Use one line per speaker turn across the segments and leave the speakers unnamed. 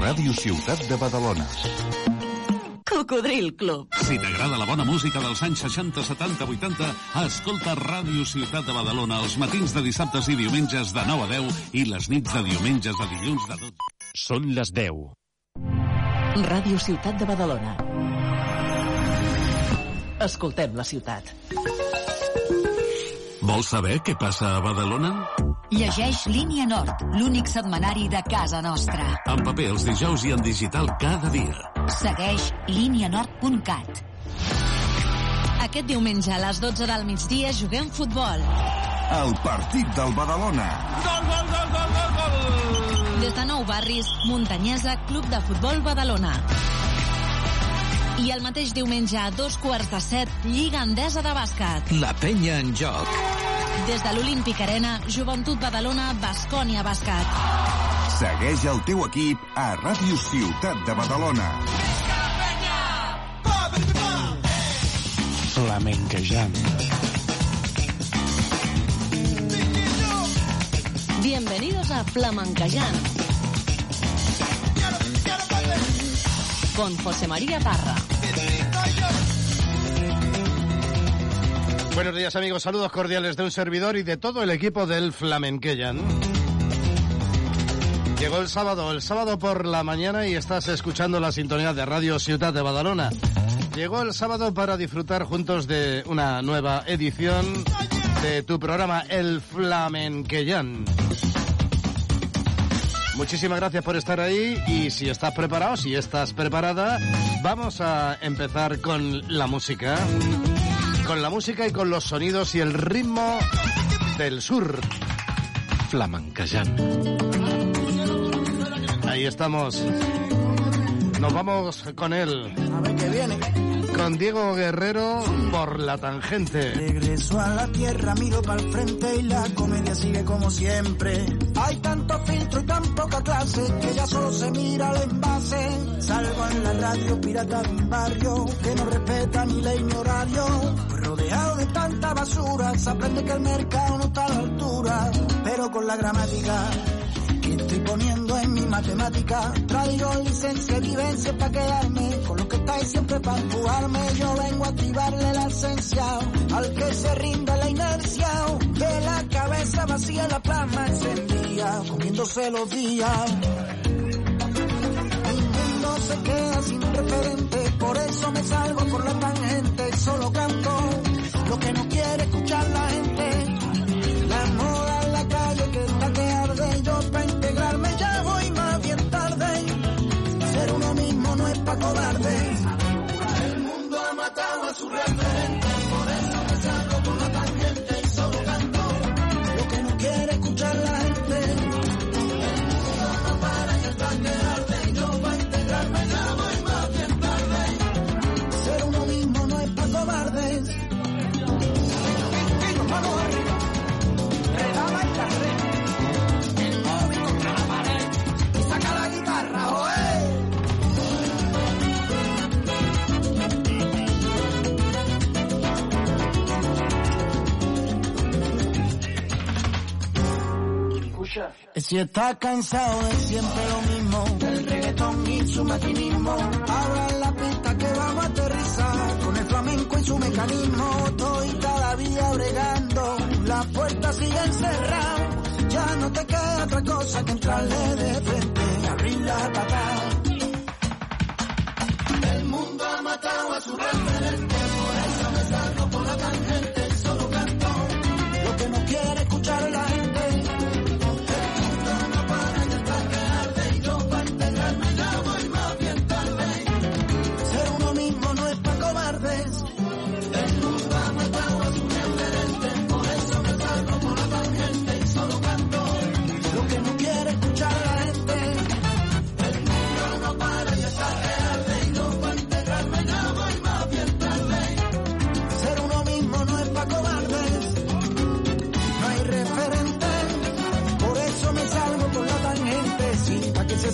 Ràdio Ciutat de Badalona.
Cocodril Club.
Si t'agrada la bona música dels anys 60, 70, 80, escolta Ràdio Ciutat de Badalona els matins de dissabtes i diumenges de 9 a 10 i les nits de diumenges de dilluns de 12.
Són les 10.
Ràdio Ciutat de Badalona. Escoltem la ciutat.
Vols saber què passa a Badalona?
Llegeix Línia Nord, l'únic setmanari de casa nostra.
En paper els dijous i en digital cada dia.
Segueix línianord.cat.
Aquest diumenge a les 12 del migdia juguem futbol.
El partit del Badalona.
Gol, gol, gol, gol, gol, gol! Des de Nou Barris, Muntanyesa, Club de Futbol Badalona. I el mateix diumenge a dos quarts de set, Lliga Endesa de Bàsquet.
La penya en joc.
Des de l'Olímpic Arena, Joventut Badalona, Bascònia Bàsquet.
Segueix el teu equip a Ràdio Ciutat de Badalona.
Flamenquejant.
Bienvenidos a Flamencayán. Con José María Parra.
Buenos días amigos, saludos cordiales de un servidor y de todo el equipo del Flamenqueyan. Llegó el sábado, el sábado por la mañana y estás escuchando la sintonía de Radio Ciudad de Badalona. Llegó el sábado para disfrutar juntos de una nueva edición de tu programa El Flamenqueyan. Muchísimas gracias por estar ahí y si estás preparado, si estás preparada, vamos a empezar con la música. Con la música y con los sonidos y el ritmo del sur.
Flamenquejant.
Ahí estamos. Nos vamos con él.
A ver qué viene.
Con Diego Guerrero por la tangente.
Regreso a la tierra, miro para el frente y la comedia sigue como siempre. Hay tanto filtro y tan poca clase que ya solo se mira el envase. Salgo en la radio pirata de un barrio que no respeta ni ley ni horario. Rodeado de tanta basura, se aprende que el mercado no está a la altura. Pero con la gramática que estoy poniendo en mi matemática. Traigo licencia y vivencia para quedarme. Con lo estáis siempre para empujarme. Yo vengo a activarle la esencia. Al que se rinda la inercia. De la cabeza vacía la plasma encendía. Comiéndose los días. El mundo se queda sin referente. Por eso me salgo por la tangente. Solo canto lo que no quiere escuchar la gente. La moda en la calle que está que arde. Yo para integrarme ya voy más bien tarde. Ser uno mismo no es pa' cobarde. A su referente. Si está cansado de siempre lo mismo, del reggaetón y su maquinismo, abra la pista que vamos a aterrizar con el flamenco y su mecanismo. Estoy todavía bregando, las puertas siguen cerradas. Ya no te queda otra cosa que entrarle de frente, abrir la patada. El mundo ha matado a su referente,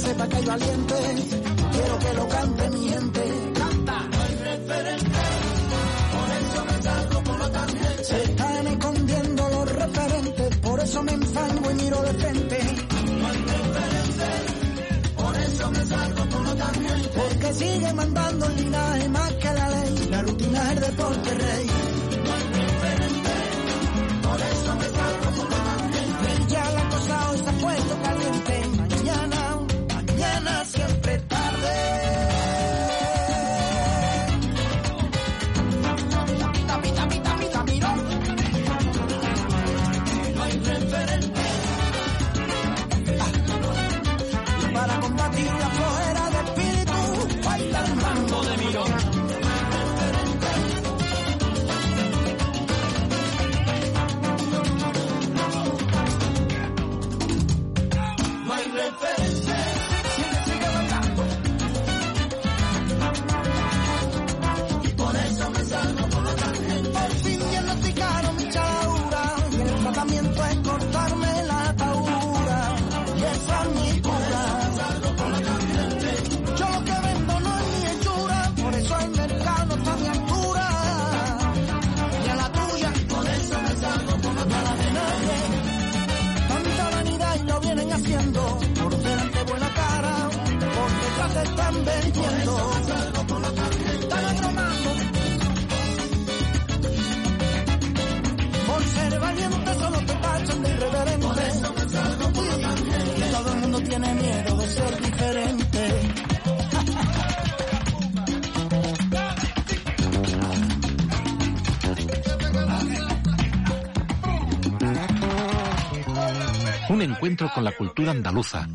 sepa que hay valientes. Quiero que lo cante mi gente. Canta. No hay referente, por eso me salgo por la tangente. Se están escondiendo los referentes, por eso me enfango y miro de frente. No hay referente, por eso me salgo por la tangente.
Porque sigue mandando el linaje más que la ley. La rutina es el deporte rey. No hay referente, por eso me salgo por lo tangente.
un encuentro con la cultura andaluza.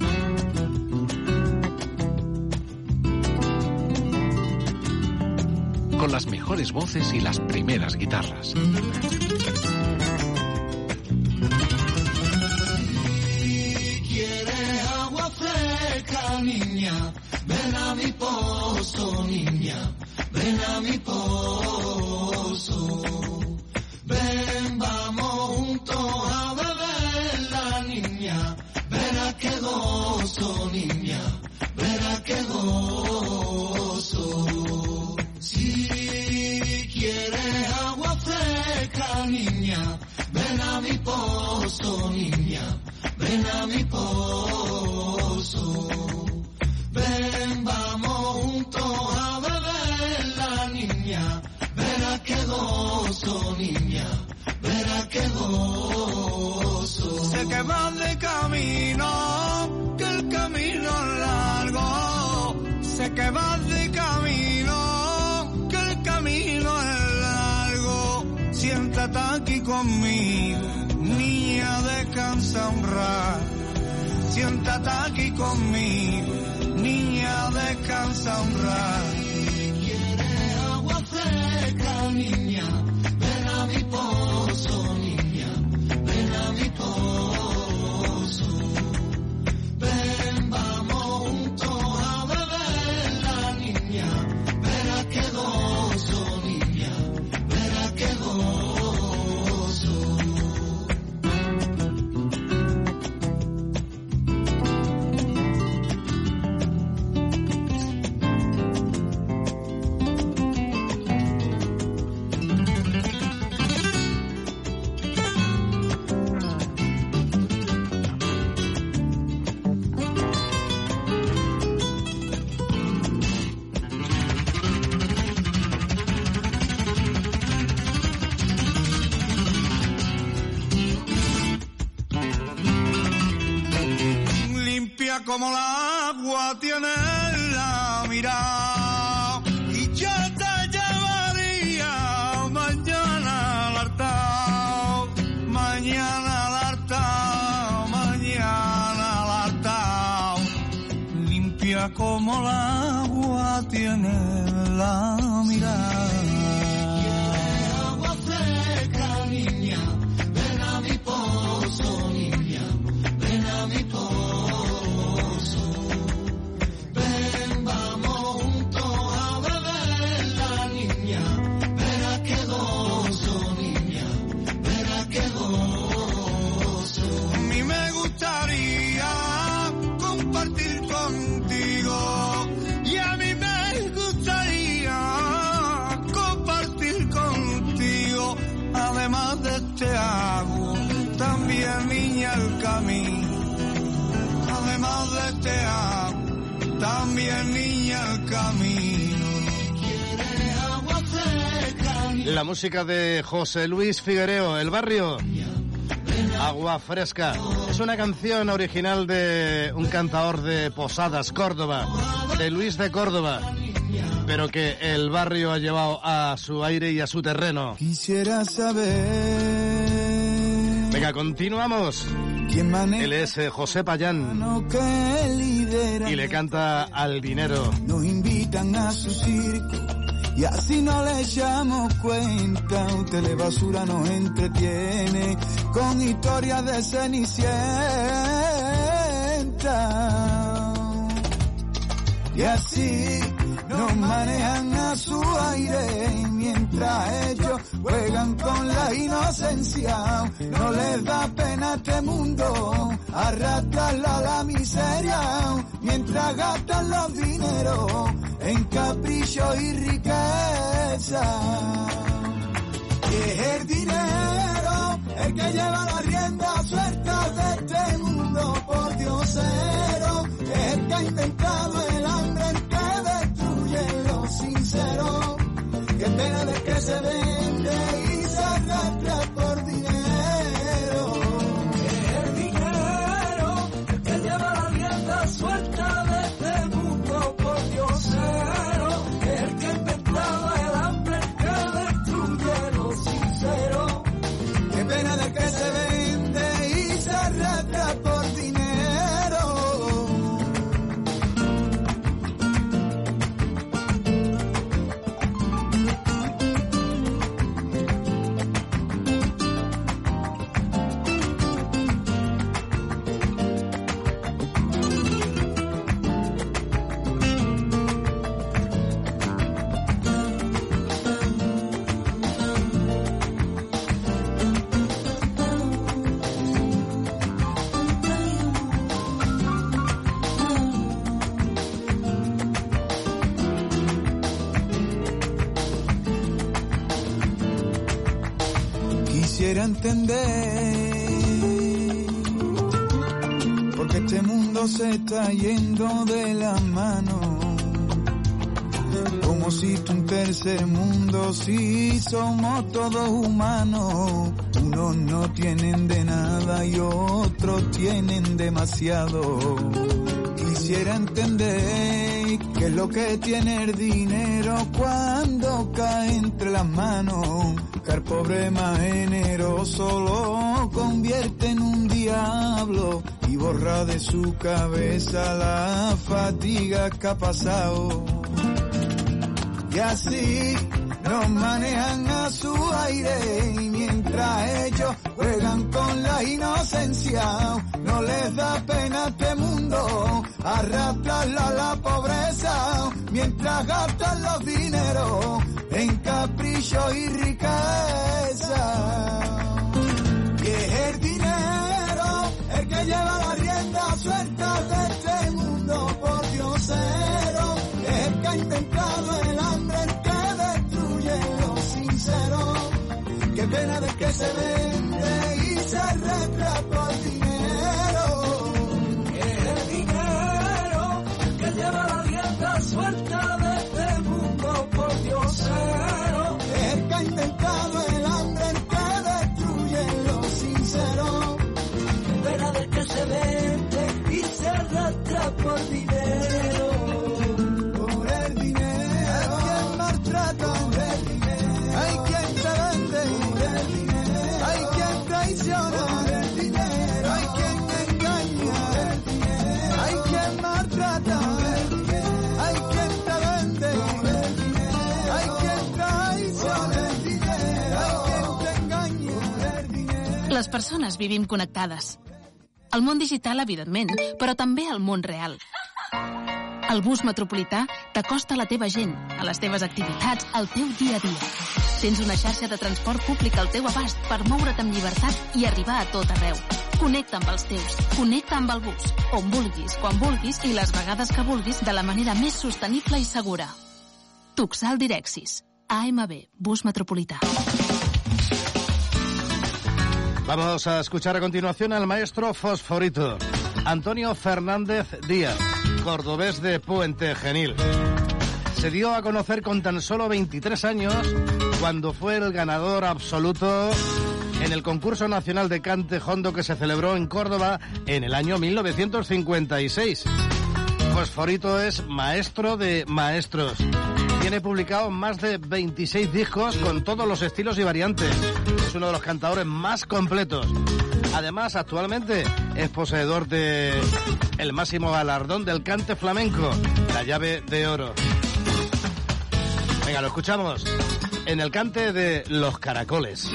Con las mejores voces y las primeras guitarras.
Si agua fresca, niña, ven a mi pozo, niña, ven a mi pozo. Sé que vas de camino, que el camino es largo. Sé que vas de camino, que el camino es largo. Siéntate aquí conmigo, niña, descansa un rato. Siéntate aquí conmigo, niña, descansa un rato. Quiere agua fresca, niña. como la agua tiene La
música de José Luis Figuereo, El Barrio. Agua Fresca. Es una canción original de un cantador de Posadas, Córdoba, de Luis de Córdoba, pero que el barrio ha llevado a su aire y a su terreno.
Quisiera saber
Venga, continuamos. Él es eh, José Payán y le canta al dinero.
Nos invitan a su circo y así no le echamos cuenta. Telebasura nos entretiene con historias de cenicienta. Y así nos manejan a su aire mientras ellos juegan con la inocencia. No les da pena este mundo arrastrarla la miseria mientras gastan los dineros en capricho y riqueza. Y es el dinero el que lleva la rienda suelta de este mundo por diosero. Es el que ha inventado el hambre, sincero. Qué pena de que se vende porque este mundo se está yendo de la mano. Como si un tercer mundo, si somos todos humanos. Unos no tienen de nada y otros tienen demasiado. Quisiera entender qué es lo que tiene el dinero cuando cae entre las manos. Que el pobre más generoso lo convierte en un diablo y borra de su cabeza la fatiga que ha pasado. Y así nos manejan a su aire y mientras ellos juegan con la inocencia, no les da pena este mundo arrastrarla a la pobreza mientras gastan los dineros en capricho y riqueza. Y es el dinero el que lleva la rienda suelta de este mundo por diosero. Es el que ha inventado el hambre, el que destruye lo sincero. Qué pena de que se vende y se arregla por dinero.
Les persones vivim connectades. El món digital, evidentment, però també el món real. El bus metropolità t'acosta a la teva gent, a les teves activitats, al teu dia a dia. Tens una xarxa de transport públic al teu abast per moure't amb llibertat i arribar a tot arreu. Connecta amb els teus, connecta amb el bus, on vulguis, quan vulguis i les vegades que vulguis de la manera més sostenible i segura. Tuxal Direxis. AMB, bus metropolità.
Vamos a escuchar a continuación al maestro Fosforito, Antonio Fernández Díaz.
cordobés de Puente Genil. Se dio a conocer con tan solo 23 años cuando fue el ganador absoluto en el concurso nacional de cante hondo que se celebró en Córdoba en el año 1956. Fosforito es maestro de maestros. Tiene publicado más de 26 discos con todos los estilos y variantes. Es uno de los cantadores más completos. Además, actualmente es poseedor de el máximo galardón del cante flamenco, la llave de oro. Venga, lo escuchamos en el cante de Los Caracoles.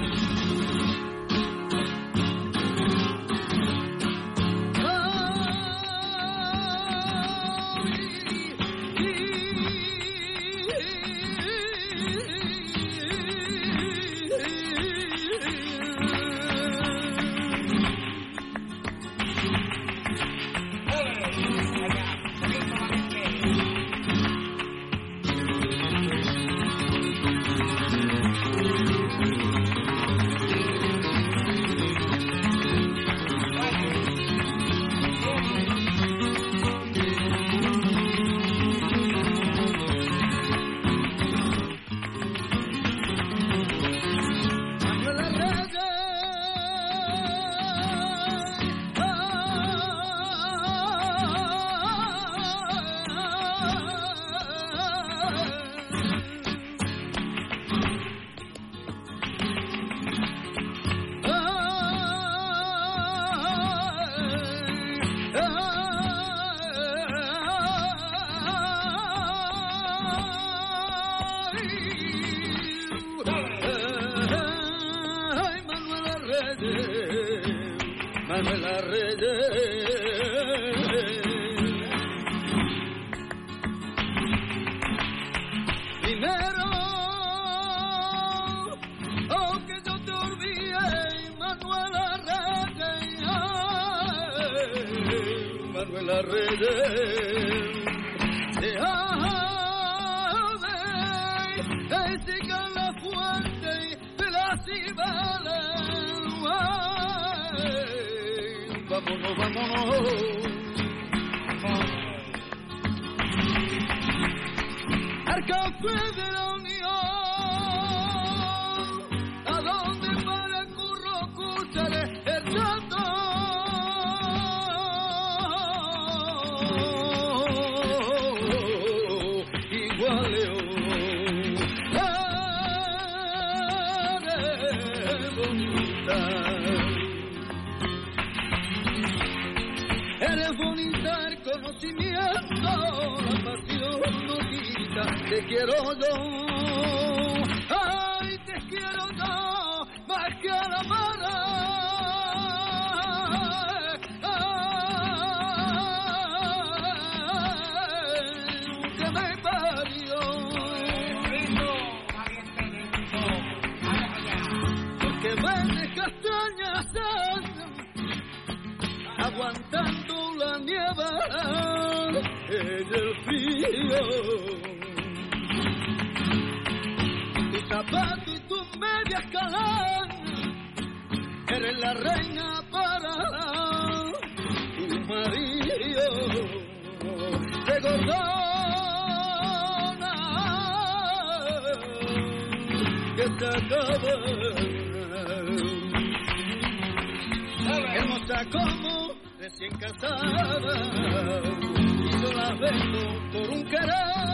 Te acaba hermosa como recién casada, y yo la vendo por un querer.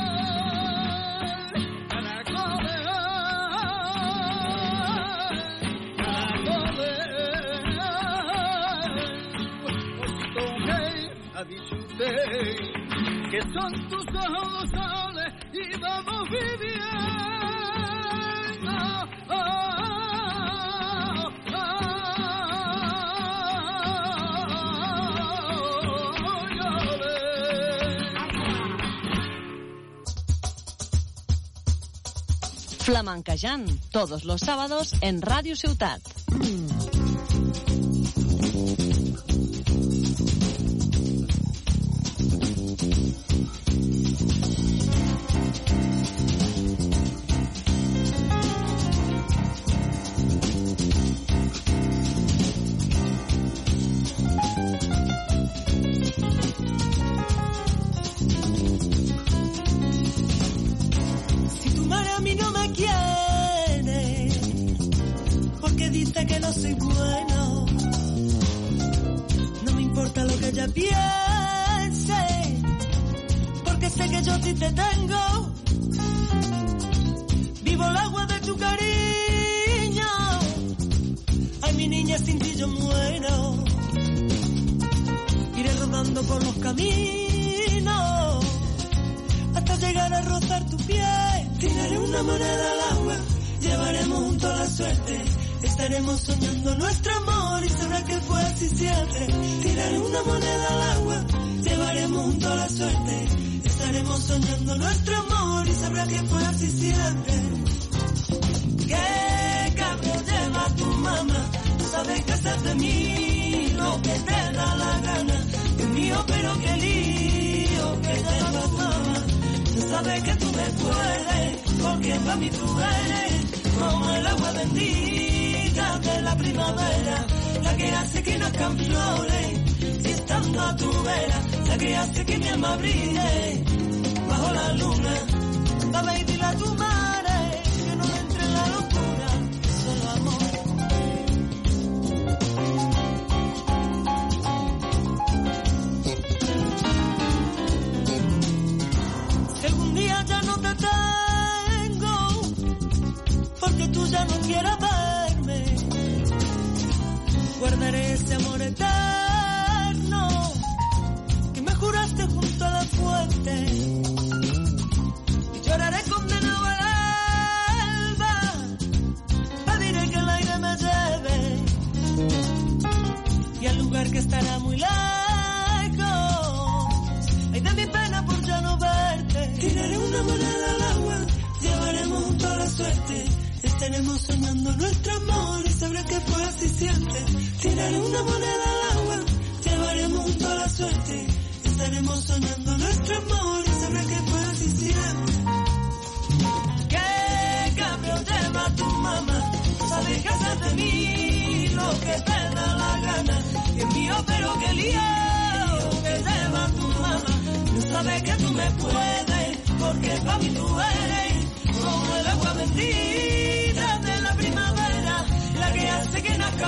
Caracoles, caracoles, osito gay, ha dicho usted que son tus ojos soles y vamos viviendo.
Flamencayán, todos los sábados en Radio Ciutat.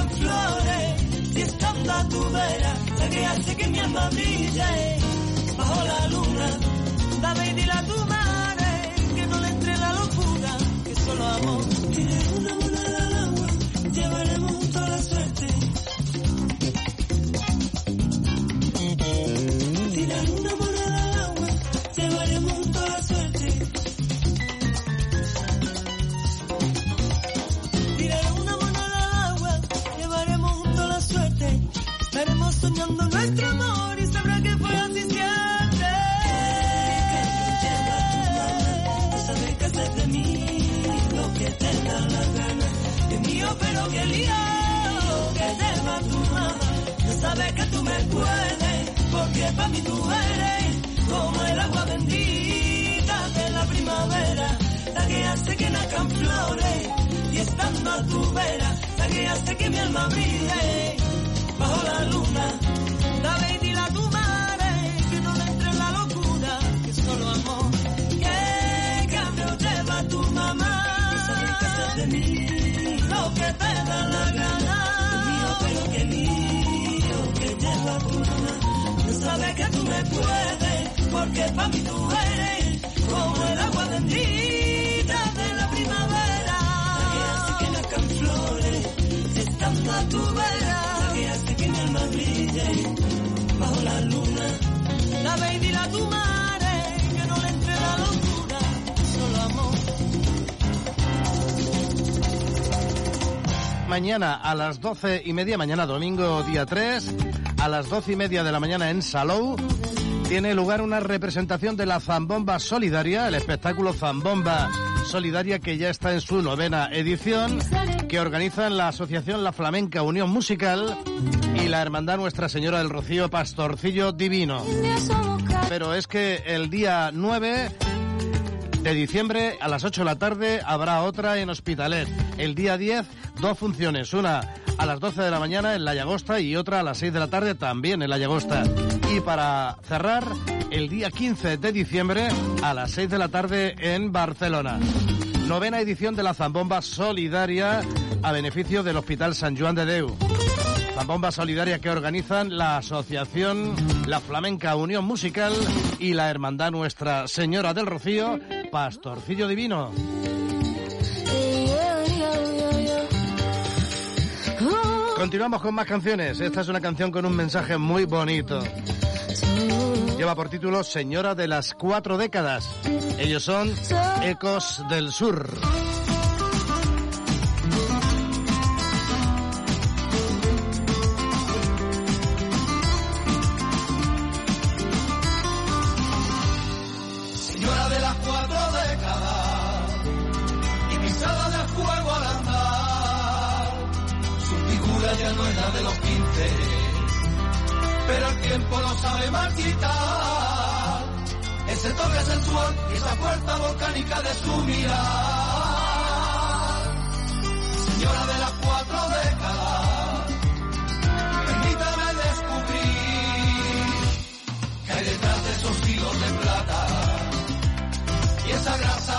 Nazcan flores. Y estando a tu vera, la que hace que mi alma brille bajo la luna. Dame y dile a tu madre que no le entre la locura, que solo amor. Tiene una mí tú eres como el agua bendita de la primavera, la que hace que nazcan flores y estando a tu vera, la que hace que mi alma brille bajo la luna. Dame y dile a tu madre que no le entre en la locura, que es solo amor. ¿Qué cambio lleva tu mamá? Hacer de mí, Que tú me puedes, porque para mí tú eres como el agua bendita de la primavera. La que hace que nazcan flores, estando a tu vera. La que hace que mi alma brille bajo la luna. Dame y dile a tu madre que no le entre la locura, solo amor.
Mañana a las doce y media, mañana domingo día 3, a las doce y media de la mañana en Salou, tiene lugar una representación de la Zambomba Solidaria, el espectáculo Zambomba Solidaria que ya está en su novena edición, que organizan la Asociación La Flamenca Unión Musical y la Hermandad Nuestra Señora del Rocío Pastorcillo Divino. Pero es que el día 9 de diciembre a las 8 de la tarde habrá otra en Hospitalet. El día 10, dos funciones. Una a las 12 de la mañana en La Llagosta y otra a las 6 de la tarde también en La Llagosta. Y para cerrar, el día 15 de diciembre a las 6 de la tarde en Barcelona. Novena edición de la Zambomba Solidaria a beneficio del Hospital San Juan de Deu. Zambomba solidaria que organizan la Asociación La Flamenca Unión Musical y la Hermandad Nuestra Señora del Rocío, Pastorcillo Divino. Continuamos con más canciones. Esta es una canción con un mensaje muy bonito. Lleva por título Señora de las Cuatro Décadas. Ellos son Ecos del Sur.
Sabe marchitar. Ese toque sensual y esa fuerza volcánica de su mirar. Señora de las cuatro décadas, permítame descubrir que hay detrás de esos kilos de plata y esa grasa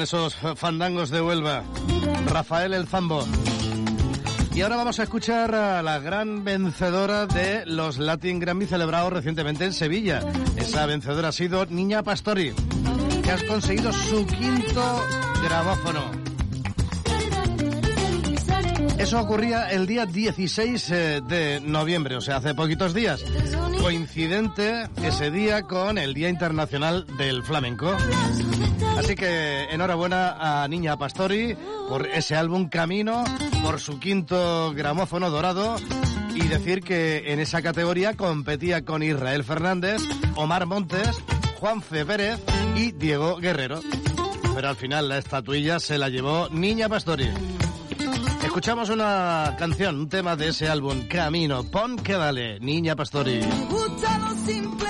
esos fandangos de Huelva. Rafael el Zambo. Y ahora vamos a escuchar a la gran vencedora de los Latin Grammy celebrados recientemente en Sevilla. Esa vencedora ha sido Niña Pastori, que ha conseguido su quinto grabófono. Eso ocurría el día 16 eh, de noviembre, o sea, hace poquitos días. Coincidente ese día con el Día Internacional del Flamenco. Así que enhorabuena a Niña Pastori por ese álbum Camino, por su quinto gramófono dorado y decir que en esa categoría competía con Israel Fernández, Omar Montes, Juan Fe Pérez y Diego Guerrero. Pero al final la estatuilla se la llevó Niña Pastori. Escuchamos una canción, un tema de ese álbum, Camino, pon que vale, Niña Pastori.
Me gusta lo simple.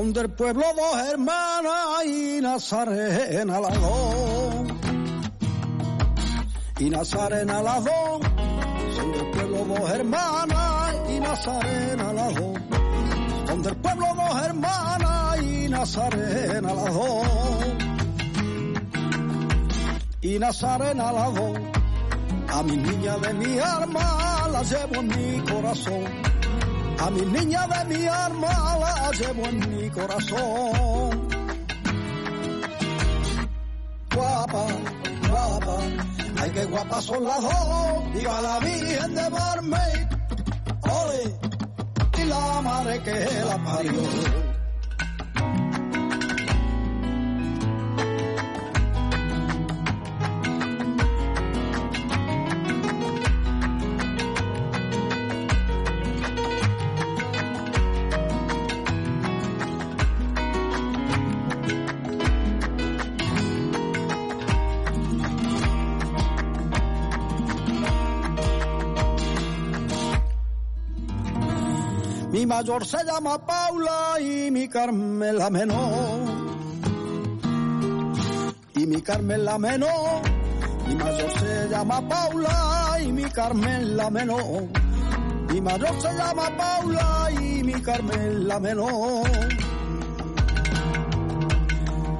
Son del pueblo dos hermanas y Nazarena las dos. Y Nazarena las dos. Son del pueblo dos hermanas y Nazarena las dos. Son del pueblo dos hermanas y Nazarena las dos. Y Nazarena las dos. A mi niña de mi alma la llevo en mi corazón. A mi niña de mi alma la llevo en mi corazón. Guapa, guapa, ay qué guapas son las dos. Viva la Virgen de Barmey, ole, y la madre que la parió. Mayor se llama Paula y mi Carmen la menor. Y mi Carmen la menor. Mi mayor se llama Paula y mi Carmen la menor. Mi mayor se llama Paula y mi Carmen la menor.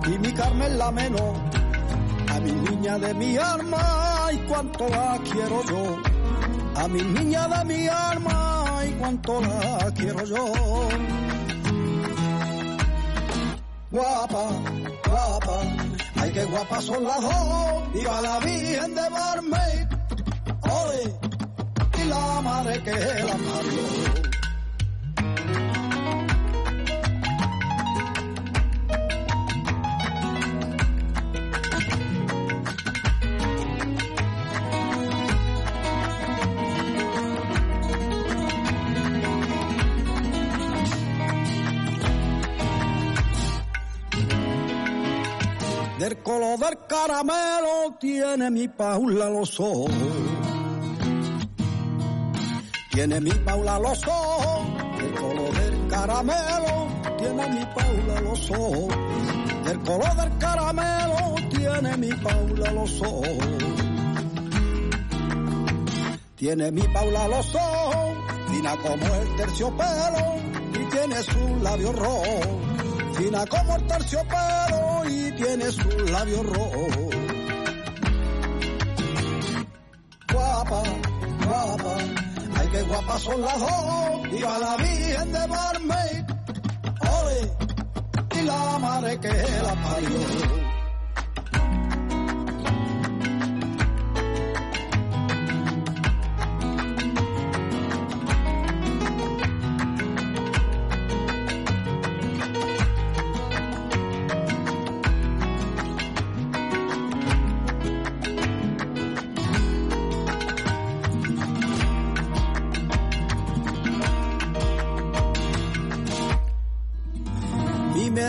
Y mi Carmen la menor. A mi niña de mi alma y cuánto la quiero yo. A mi niña de mi alma cuánto la quiero yo. Guapa, guapa, ay qué guapas son las dos. Viva la Virgen de Barmey, ole, y la madre que la parió. Color del caramelo tiene mi Paula los ojos. Tiene mi Paula los ojos. Del color del caramelo tiene mi Paula los ojos. Color del caramelo tiene mi Paula los ojos. Tiene mi Paula los ojos, fina como el terciopelo y tiene sus labios rojos fina como el terciopelo tiene sus labios rojos. Guapa, guapa, ay qué guapas son las dos, viva la Virgen de Barmey, ole, y la madre que la parió.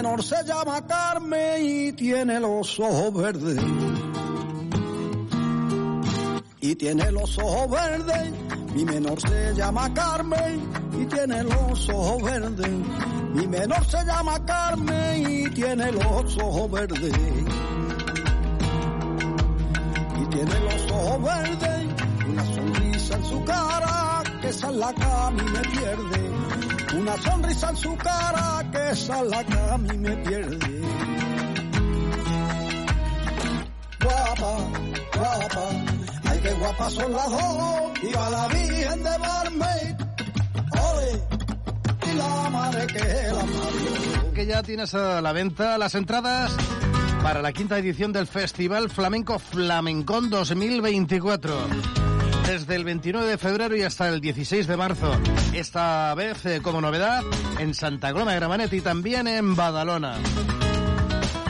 Menor se llama Carmen y tiene los ojos verdes. Y tiene los ojos verdes. Mi menor se llama Carmen y tiene los ojos verdes. Mi menor se llama Carmen y tiene los ojos verdes. Y tiene los ojos verdes. Una sonrisa en su cara que esa es la que a mí me pierde. Una sonrisa en su cara que esa es la que a mí me pierde. Guapa, guapa, ay qué guapa son las dos, viva la Virgen de Barmey, ole, y la madre que la parió.
Que ya tienes a la venta las entradas para la quinta edición del Festival Flamenco Flamencón 2024. Desde el 29 de febrero y hasta el 16 de marzo. Esta vez, eh, como novedad, en Santa Coloma de Gramanet y también en Badalona.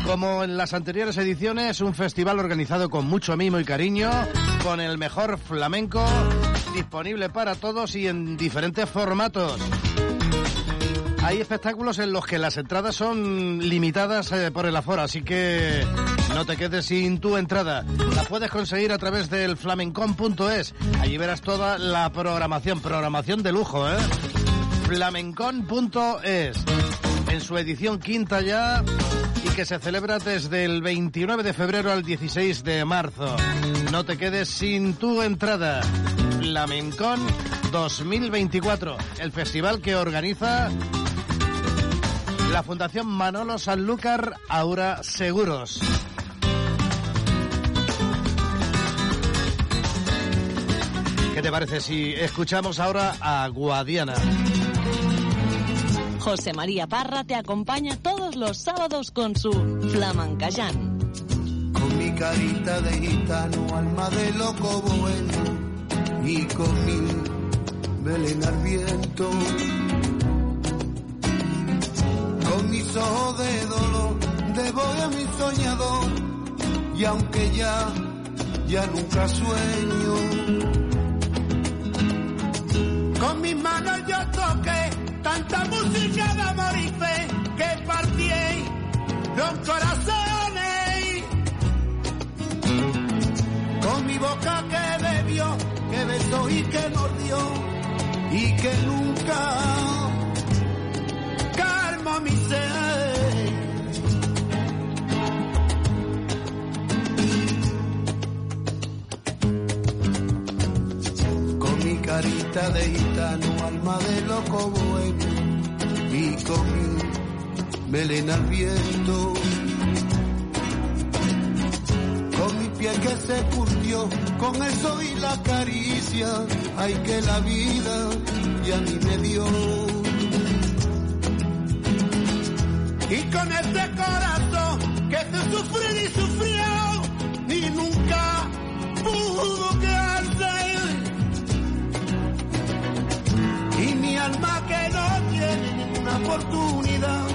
Como en las anteriores ediciones, un festival organizado con mucho mimo y cariño, con el mejor flamenco, disponible para todos y en diferentes formatos. Hay espectáculos en los que las entradas son limitadas eh, por el aforo, así que no te quedes sin tu entrada. La puedes conseguir a través del flamencon.es. Allí verás toda la programación, programación de lujo, ¿eh? flamencon.es. En su edición quinta ya y que se celebra desde el 29 de febrero al 16 de marzo. No te quedes sin tu entrada. Flamencon 2024, el festival que organiza la Fundación Manolo Sanlúcar Aura Seguros. ¿Qué te parece si escuchamos ahora a Guadiana?
José María Parra te acompaña todos los sábados con su Flamancayán.
Con mi carita de gitano, alma de loco bueno, y con mi Belén al viento. Con mis ojos de dolor, de voy a mi soñador, y aunque ya, ya nunca sueño. Con mis manos yo toqué tanta música de amor y fe que partí los corazones. Con mi boca que bebió, que besó y que mordió y que nunca carita de gitano, alma de loco bueno y con mi melena al viento. Con mi piel que se curtió, con el sol y la caricia, ay que la vida ya mí me dio. Y con este corazón que se sufrió y sufrió y nunca pudo quedarse. Alma que no tiene ninguna oportunidad,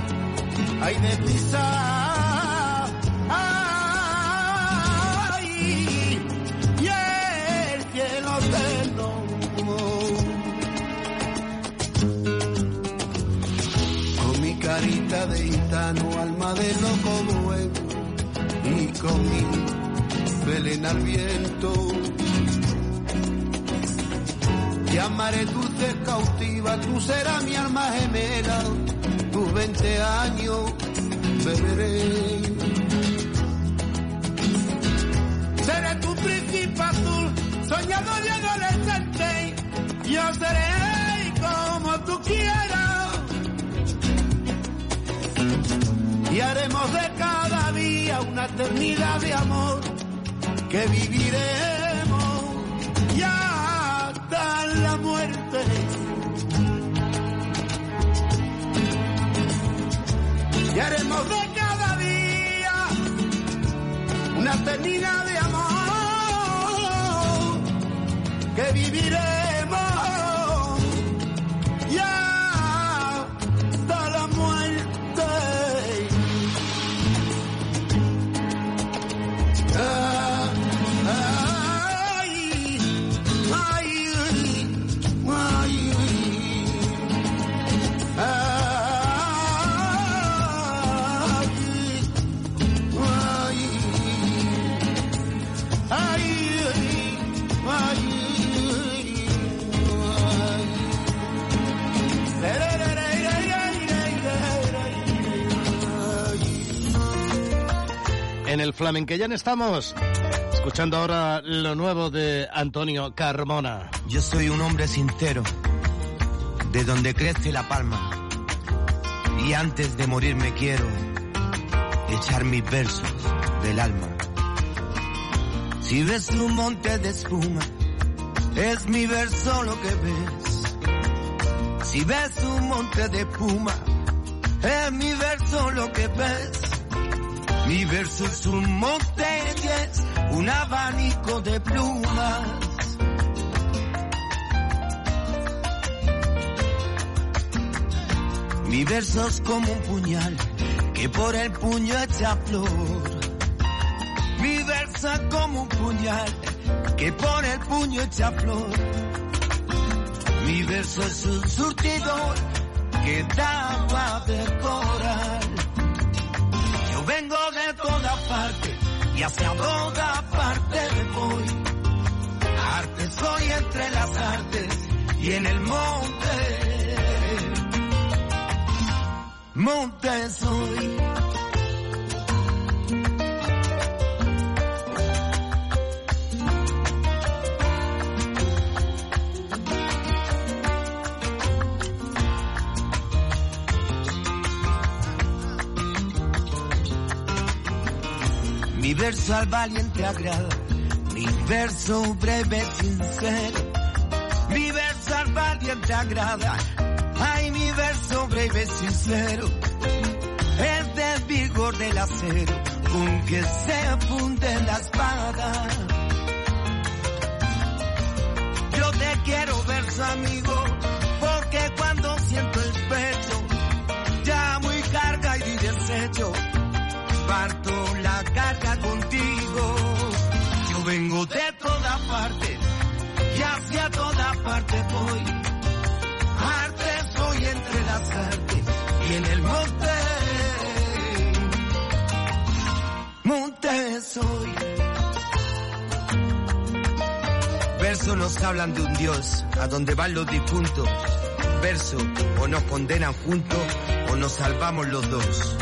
hay de pisar. Ay, y el cielo eterno. Con mi carita de gitano, alma de loco bueno, y con mi Belén al viento. Llamaré dulce cautiva, tú serás mi alma gemela, tus 20 años beberé. Seré tu príncipe azul, soñador y adolescente, yo seré como tú quieras. Y haremos de cada día una eternidad de amor que viviremos Y haremos de cada día una eternidad de amor que viviremos
En el Flamenquellán estamos escuchando ahora lo nuevo de Antonio Carmona.
Yo soy un hombre sincero, de donde crece la palma. Y antes de morir me quiero echar mis versos del alma. Si ves un monte de espuma
Es mi verso lo que ves. Si ves un monte de espuma, es mi verso lo que ves. Mi verso es un monte y un abanico de plumas. Mi verso es como un puñal que por el puño echa flor. Mi verso es como un puñal que por el puño echa flor. Mi verso es un surtidor que da agua de coral. Vengo de toda parte y hacia toda parte me voy. Arte soy entre las artes y en el monte. Monte soy. Verso al valiente agrada, mi verso breve sincero. Mi verso al valiente agrada, ay mi verso breve sincero. Es del vigor del acero con que se funde la espada. Yo te quiero verso amigo, parte voy. Arte soy entre las artes y en el monte. Monte soy. Versos nos hablan de un Dios a donde van los difuntos. Verso o nos condenan juntos o nos salvamos los dos.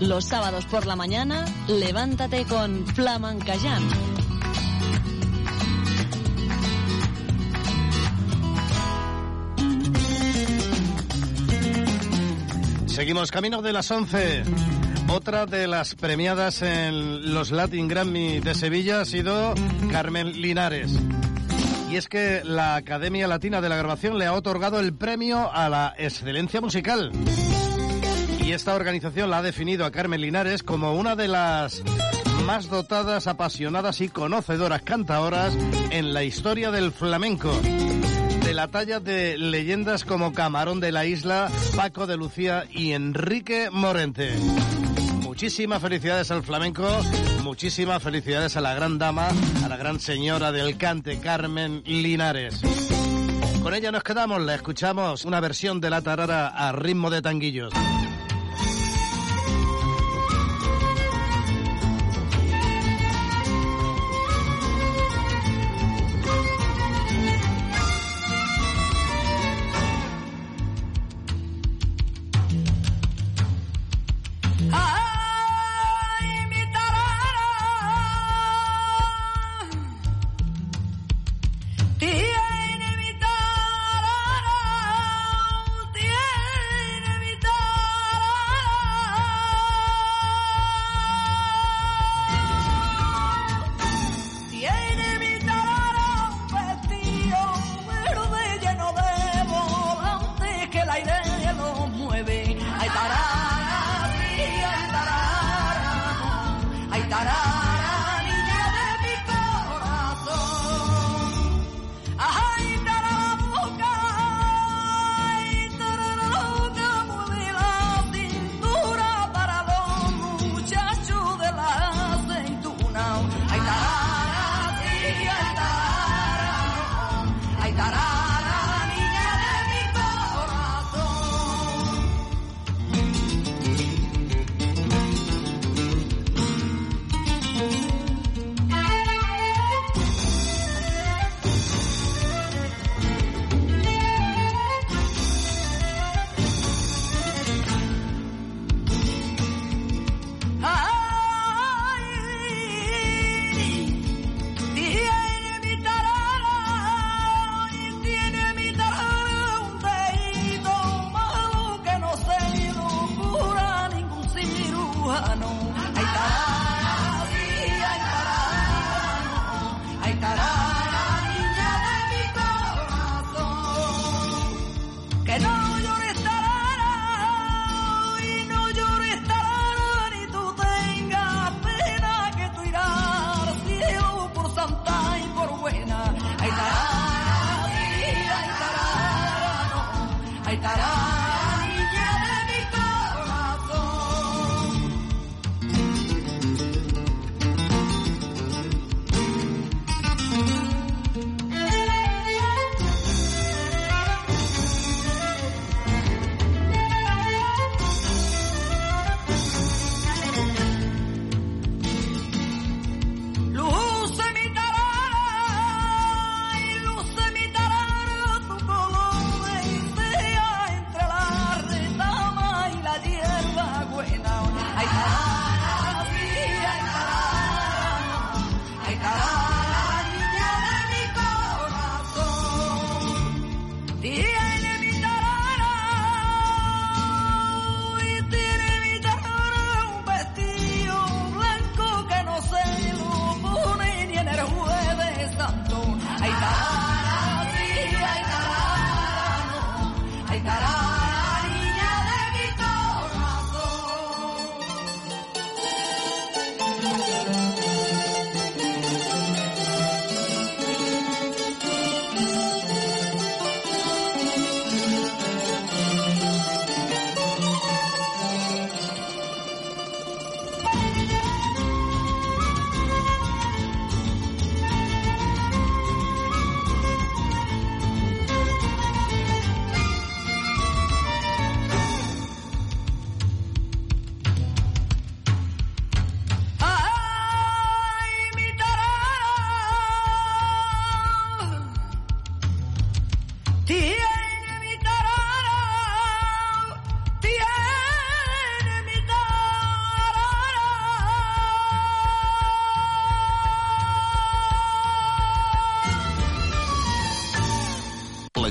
Los sábados por la mañana, levántate con Flamancayán.
Seguimos camino de las 11. Otra de las premiadas en los Latin Grammy de Sevilla ha sido Carmen Linares. Y es que la Academia Latina de la Grabación le ha otorgado el premio a la excelencia musical. Y esta organización la ha definido a Carmen Linares como una de las más dotadas, apasionadas y conocedoras cantadoras en la historia del flamenco. De la talla de leyendas como Camarón de la Isla, Paco de Lucía y Enrique Morente. Muchísimas felicidades al flamenco, muchísimas felicidades a la gran dama, a la gran señora del cante, Carmen Linares. Con ella nos quedamos, la escuchamos una versión de la tarara a ritmo de tanguillos.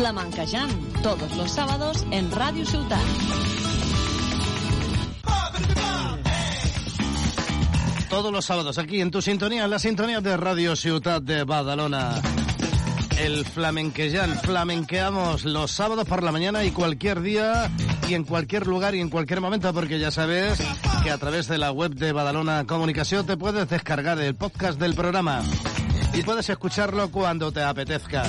Flamencayán, todos los sábados en Radio Ciutat.
Todos los sábados aquí en tu sintonía, en la sintonía de Radio Ciutat de Badalona. El flamenqueyan, flamenqueamos los sábados por la mañana y cualquier día y en cualquier lugar y en cualquier momento porque ya sabes que a través de la web de Badalona Comunicación te puedes descargar el podcast del programa y puedes escucharlo cuando te apetezca.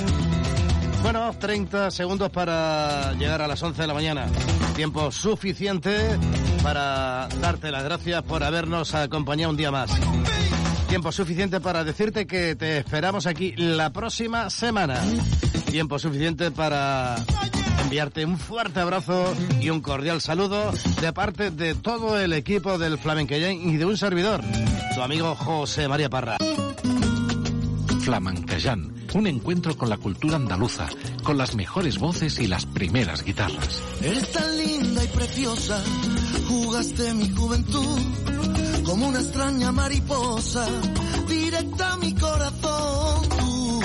Bueno, 30 segundos para llegar a las 11 de la mañana. Tiempo suficiente para darte las gracias por habernos acompañado un día más. Tiempo suficiente para decirte que te esperamos aquí la próxima semana. Tiempo suficiente para enviarte un fuerte abrazo y un cordial saludo de parte de todo el equipo del Flamenquellán y de un servidor, tu amigo José María Parra.
Flamencayán, un encuentro con la cultura andaluza, con las mejores voces y las primeras guitarras.
Eres tan linda y preciosa, jugaste mi juventud como una extraña mariposa, directa a mi corazón. Tú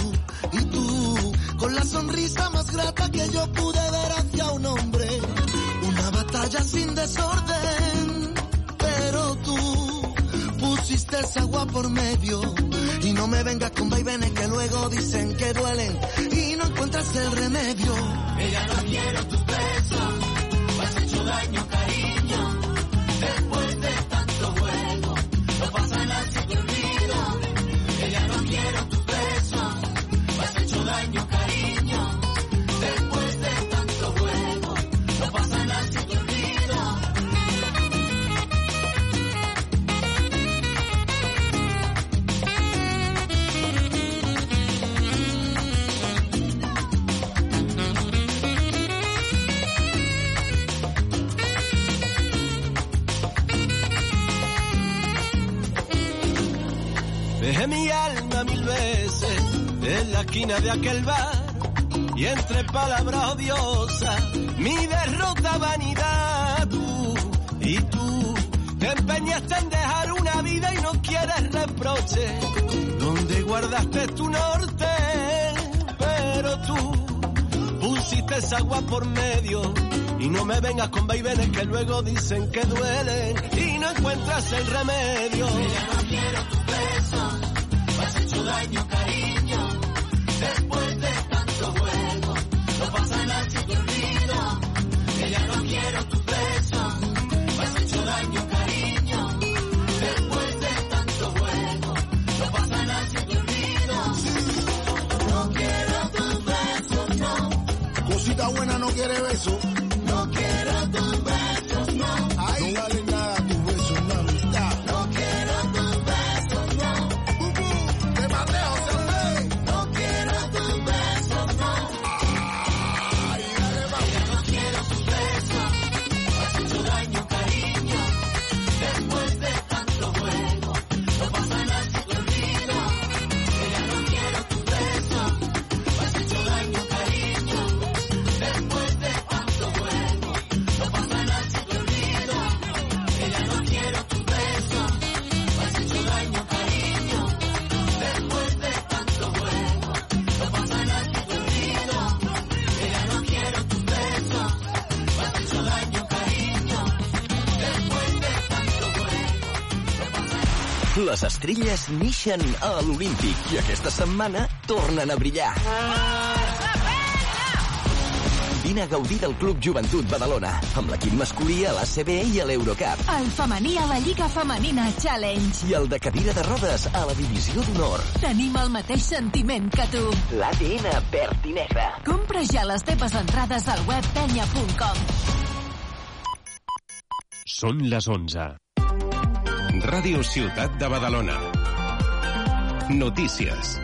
y tú, con la sonrisa más grata que yo pude ver hacia un hombre, una batalla sin desorden, pusiste esa agua por medio. Y no me vengas con vaivenes que luego dicen que duelen y no encuentras el remedio. Ella no quiero tus besos, has hecho daño, cariño. Dejé mi alma mil veces en la esquina de aquel bar y entre palabras odiosas mi derrota vanidad tú y tú te empeñaste en dejar una vida y no quieres reproche donde guardaste tu norte pero tú pusiste esa agua por medio
Y no me vengas con vaivenes que luego dicen que duelen y no encuentras el remedio.
Hecho daño, cariño. Después de tanto juego, no pasa nada si te olvido. No quiero tu beso, me has hecho daño, cariño. Después de tanto juego, no pasa nada si te. No quiero tu beso, no.
Cosita buena no quiere beso.
Nixen a l'Olímpic i aquesta setmana tornen a brillar. Vine a gaudir del Club Joventut Badalona, amb l'equip masculí a l'ACB i a l'Eurocup.
El femení a la Lliga Femenina Challenge.
I el de cadira de rodes a la Divisió d'Honor.
Tenim el mateix sentiment que tu.
L'ADN verd i negre.
Compra ja les teves entrades al web penya.com.
Són les 11. Ràdio Ciutat de Badalona. Notícies.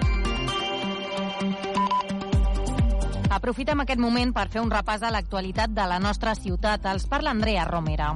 Aprofitem aquest moment per fer un repàs de l'actualitat de la nostra ciutat. Els parla Andrea Romera.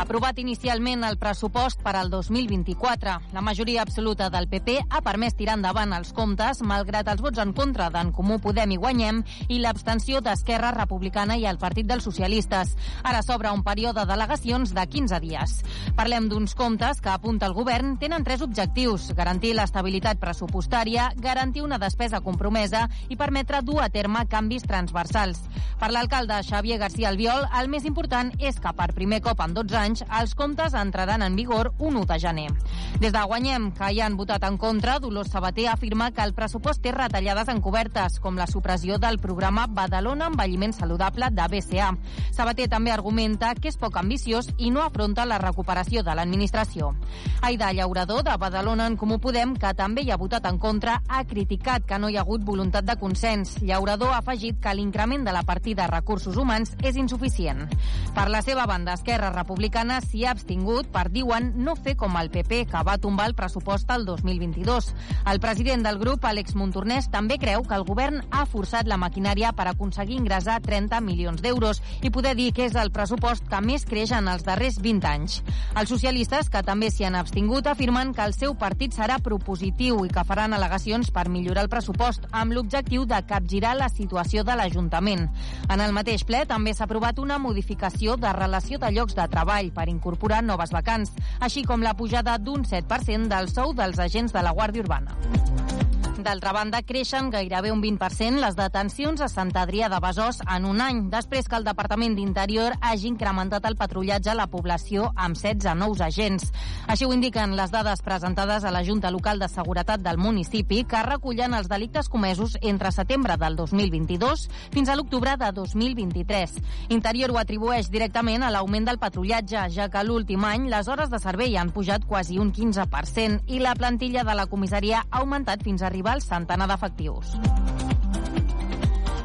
Aprovat inicialment el pressupost per al 2024. La majoria absoluta del PP ha permès tirar endavant els comptes, malgrat els vots en contra d'en Comú Podem i Guanyem i l'abstenció d'Esquerra Republicana i el Partit dels Socialistes. Ara s'obre un període d'al·legacions de 15 dies. Parlem d'uns comptes que apunta el govern tenen tres objectius. Garantir l'estabilitat pressupostària, garantir una despesa compromesa i permetre dur a terme canvis transversals. Per l'alcalde Xavier García Albiol, el més important és que per primer cop en 12 anys els comptes entraran en vigor un 1 de gener. Des de Guanyem, que hi han votat en contra, Dolors Sabater afirma que el pressupost té retallades encobertes, com la supressió del programa Badalona Envelliment Saludable de BCA. Sabater també argumenta que és poc ambiciós i no afronta la recuperació de l'administració. Aida Llaurador, de Badalona en Comú Podem, que també hi ha votat en contra, ha criticat que no hi ha hagut voluntat de consens. Llaurador ha afegit que l'increment de la partida recursos humans és insuficient. Per la seva banda, Esquerra Republicana s'hi ha abstingut per, diuen, no fer com el PP, que va tombar el pressupost al 2022. El president del grup, Àlex Montornès, també creu que el govern ha forçat la maquinària per aconseguir ingressar 30 milions d'euros i poder dir que és el pressupost que més creix en els darrers 20 anys. Els socialistes, que també s'hi han abstingut, afirmen que el seu partit serà propositiu i que faran al·legacions per millorar el pressupost, amb l'objectiu de capgirar la situació de l'Ajuntament. En el mateix ple també s'ha aprovat una modificació de relació de llocs de treball per incorporar noves vacants, així com la pujada d'un 7% del sou dels agents de la Guàrdia Urbana. D'altra banda, creixen gairebé un 20% les detencions a Sant Adrià de Besòs en un any, després que el Departament d'Interior hagi incrementat el patrullatge a la població amb 16 nous agents. Així ho indiquen les dades presentades a la Junta Local de Seguretat del municipi, que recullen els delictes comesos entre setembre del 2022 fins a l'octubre de 2023. Interior ho atribueix directament a l'augment del patrullatge, ja que l'últim any les hores de servei han pujat quasi un 15% i la plantilla de la comissaria ha augmentat fins a arribar al centenar d'efectius.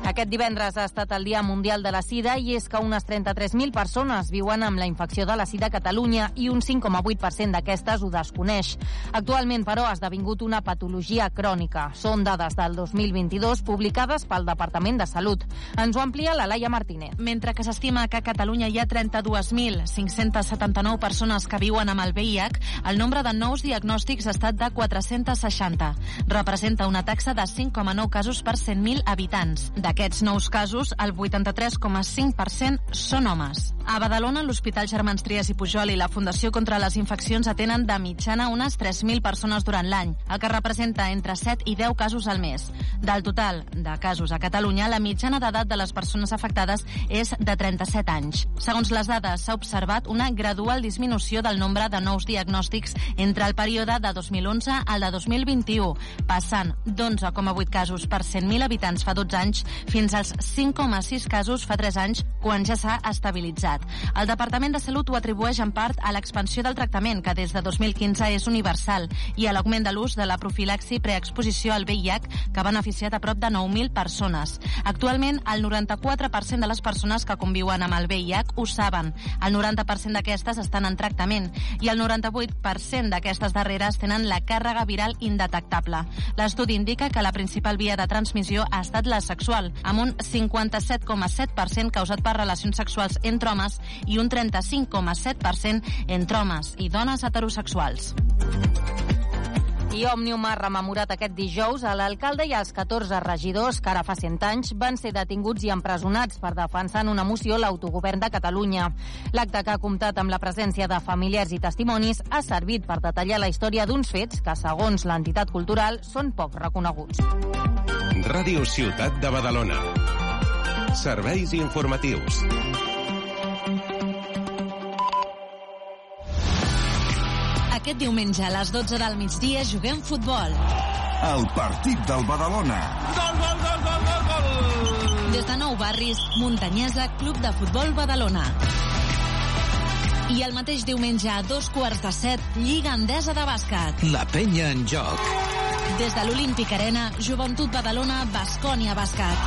Aquest divendres ha estat el Dia Mundial de la Sida i és que unes 33.000 persones viuen amb la infecció de la sida a Catalunya i un 5,8% d'aquestes ho desconeix. Actualment, però, ha esdevingut una patologia crònica. Són dades del 2022 publicades pel Departament de Salut. Ens ho amplia la Laia Martínez.
Mentre que s'estima que a Catalunya hi ha 32.579 persones que viuen amb el VIH, el nombre de nous diagnòstics ha estat de 460. Representa una taxa de 5,9 casos per 100.000 habitants. De D'aquests nous casos, el 83,5% són homes. A Badalona, l'Hospital Germans Trias i Pujol i la Fundació contra les Infeccions atenen de mitjana unes 3.000 persones durant l'any, el que representa entre 7 i 10 casos al mes. Del total de casos a Catalunya, la mitjana d'edat de les persones afectades és de 37 anys. Segons les dades, s'ha observat una gradual disminució del nombre de nous diagnòstics entre el període de 2011 al de 2021, passant d'11,8 casos per 100.000 habitants fa 12 anys fins als 5,6 casos fa 3 anys, quan ja s'ha estabilitzat. El Departament de Salut ho atribueix en part a l'expansió del tractament, que des de 2015 és universal, i a l'augment de l'ús de la profilaxi preexposició al VIH, que ha beneficiat a prop de 9.000 persones. Actualment, el 94% de les persones que conviuen amb el VIH ho saben. El 90% d'aquestes estan en tractament i el 98% d'aquestes darreres tenen la càrrega viral indetectable. L'estudi indica que la principal via de transmissió ha estat la sexual, amb un 57,7% causat per relacions sexuals entre homes i un 35,7% entre homes i dones heterosexuals.
I Òmnium ha rememorat aquest dijous a l'alcalde i als 14 regidors que ara fa 100 anys van ser detinguts i empresonats per defensar en una moció l'autogovern de Catalunya. L'acte que ha comptat amb la presència de familiars i testimonis ha servit per detallar la història d'uns fets que, segons l'entitat cultural, són poc reconeguts.
Ràdio Ciutat de Badalona. Serveis informatius.
Aquest diumenge a les 12 del migdia juguem futbol.
El partit del Badalona.
Gol, gol, gol, gol, gol, gol! Des de Nou Barris, Muntanyesa, Club de Futbol Badalona. I el mateix diumenge a dos quarts de set, Lliga Endesa de Bàsquet.
La penya en joc.
Des de l'Olímpic Arena, Joventut Badalona, Bascònia Bàsquet.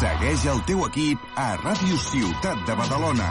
Segueix el teu equip a Ràdio Ciutat de Badalona.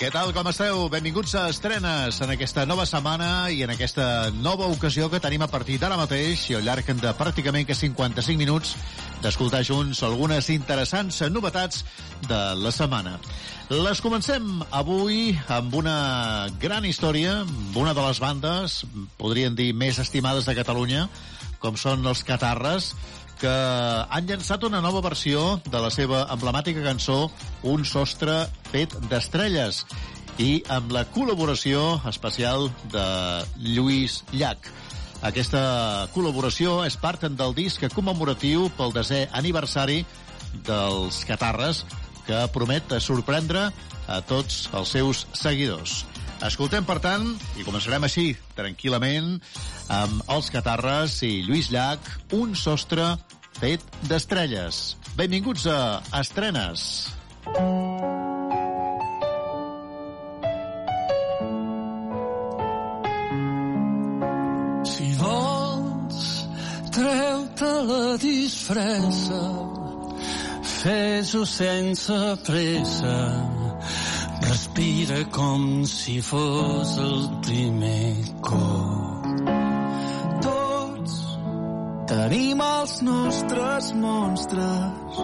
Què tal, com esteu? Benvinguts a Estrenes en aquesta nova setmana i en aquesta nova ocasió que tenim a partir d'ara mateix i al llarg de pràcticament que 55 minuts d'escoltar junts algunes interessants novetats de la setmana. Les comencem avui amb una gran història, amb una de les bandes, podríem dir, més estimades de Catalunya, com són els Catarres, que han llançat una nova versió de la seva emblemàtica cançó Un sostre fet d'estrelles i amb la col·laboració especial de Lluís Llach. Aquesta col·laboració és part del disc commemoratiu pel desè aniversari dels Catarres que promet sorprendre a tots els seus seguidors. Escoltem, per tant, i començarem així, tranquil·lament, amb els Catarres i Lluís Llach, un sostre fet d'estrelles. Benvinguts a Estrenes.
Si vols, treu-te la disfressa, fes-ho sense pressa, respira com si fos el primer cop. Tots tenim els nostres monstres,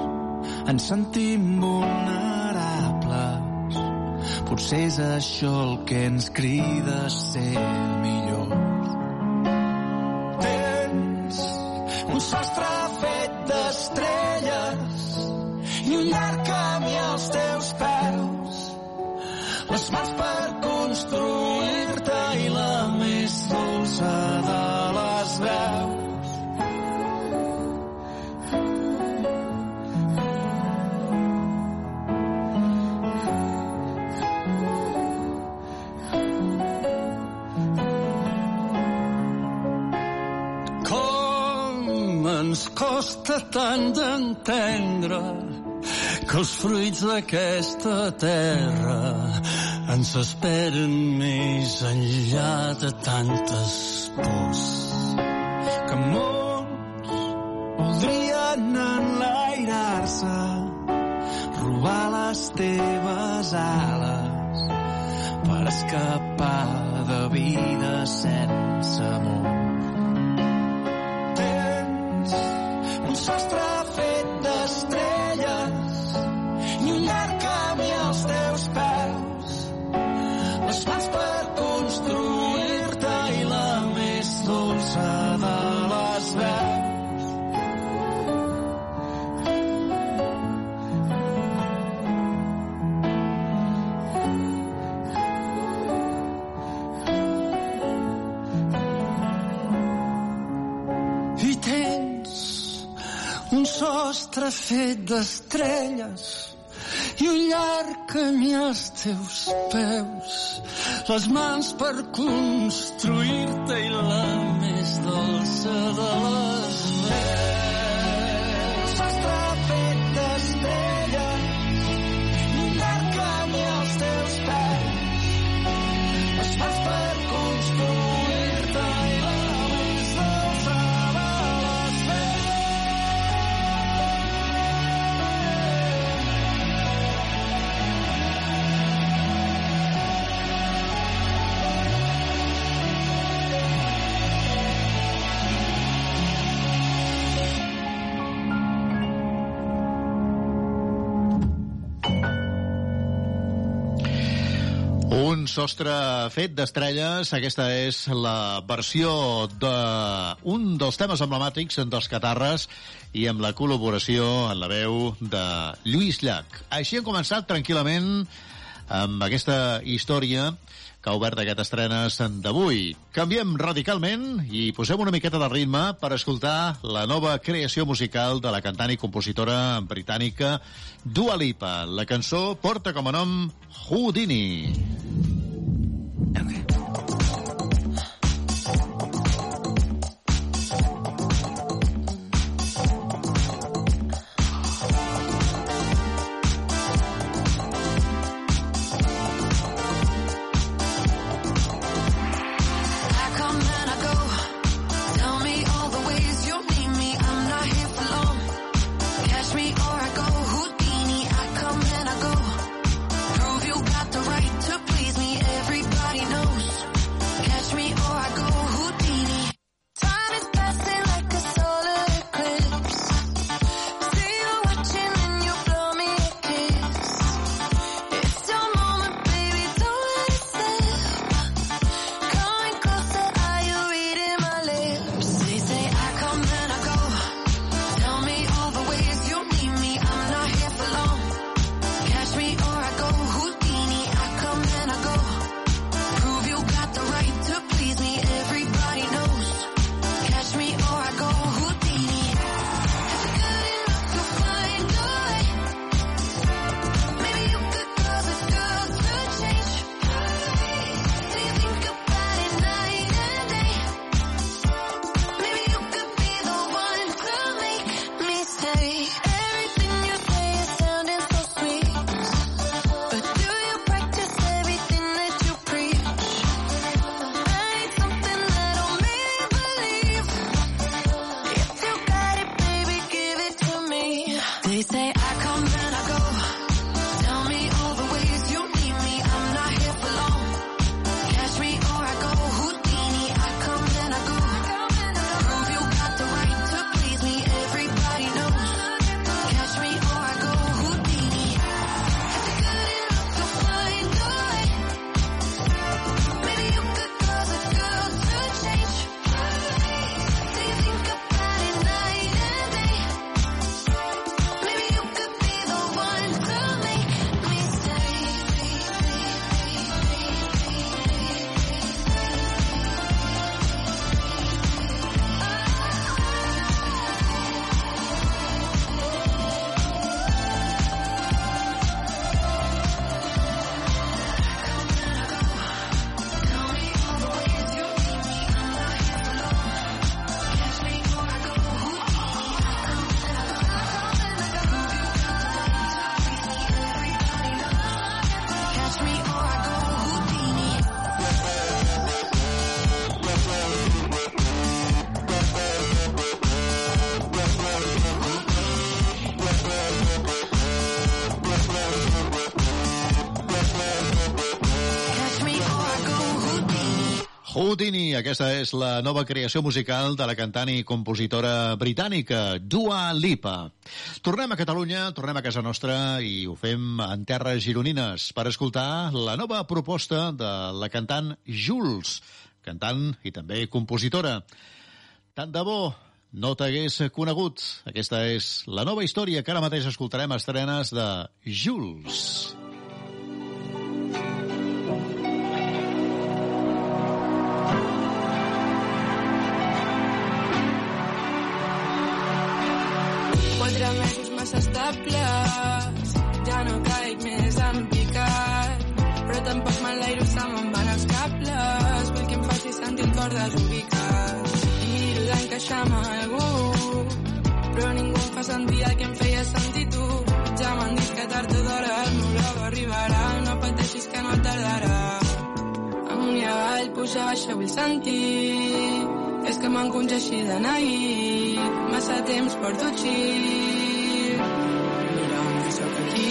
ens sentim vulnerables. Potser és això el que ens crida a ser millors. Tens un sostre fet d'estrelles i un llarg camí als teus. Les mans per construir-te i la més dolça de les veus. Ens costa tant d'entendre que els fruits d'aquesta terra ens esperen més enllà de tantes pors que molts voldrien
enlairar-se robar les teves ales per escapar de vida sense amor. refet d'estrelles i un llarg camí als teus peus. Les mans per construir-te i la sostre fet d'estrelles.
Aquesta és la versió d'un de dels temes emblemàtics dels Catarres i amb la col·laboració en la veu de Lluís Llach. Així hem començat tranquil·lament amb aquesta història que ha obert aquest estrenes d'avui. Canviem radicalment i posem una miqueta de ritme per escoltar la nova creació musical de la cantant i compositora britànica Dua Lipa. La cançó porta com a nom Houdini.
Okay. Houdini,
aquesta és la nova creació musical de la cantant i compositora britànica Dua Lipa. Tornem a Catalunya, tornem a casa nostra i ho fem en terres gironines per escoltar la nova proposta de la cantant Jules, cantant i també compositora. Tant de bo no t'hagués conegut. Aquesta és la nova història que ara mateix escoltarem estrenes de Jules.
Quatre amb algú, però ningú em fa sentir el que em feia sentir tu. Ja m'han dit que tard o d'hora el meu love arribarà, no pateixis que no tardarà. Amunt i avall, puja, baixa, vull sentir. És que m'encongeixi de nit. Massa temps porto xic mira'm, sóc aquí.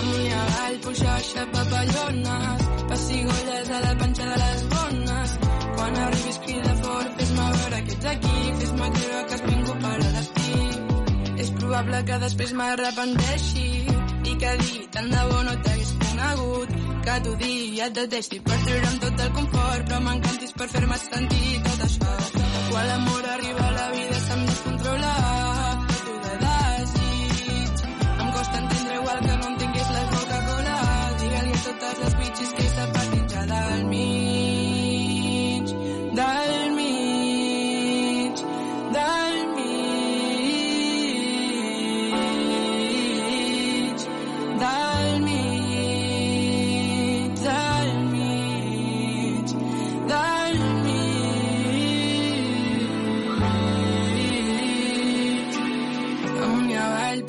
Amunt i avall, puja, baixa, papallones. Pessigolles a la panxa de les bones. Quan arribis crida veure que ets aquí fes-me creure que has vingut per a destí. És probable que després m'arrepenteixi i que dir tant de bo no t'hagués conegut que t'ho digui i et detesti per treure'm tot el confort però m'encantis per fer-me sentir tot això. Quan l'amor arriba a la vida se'm descontrola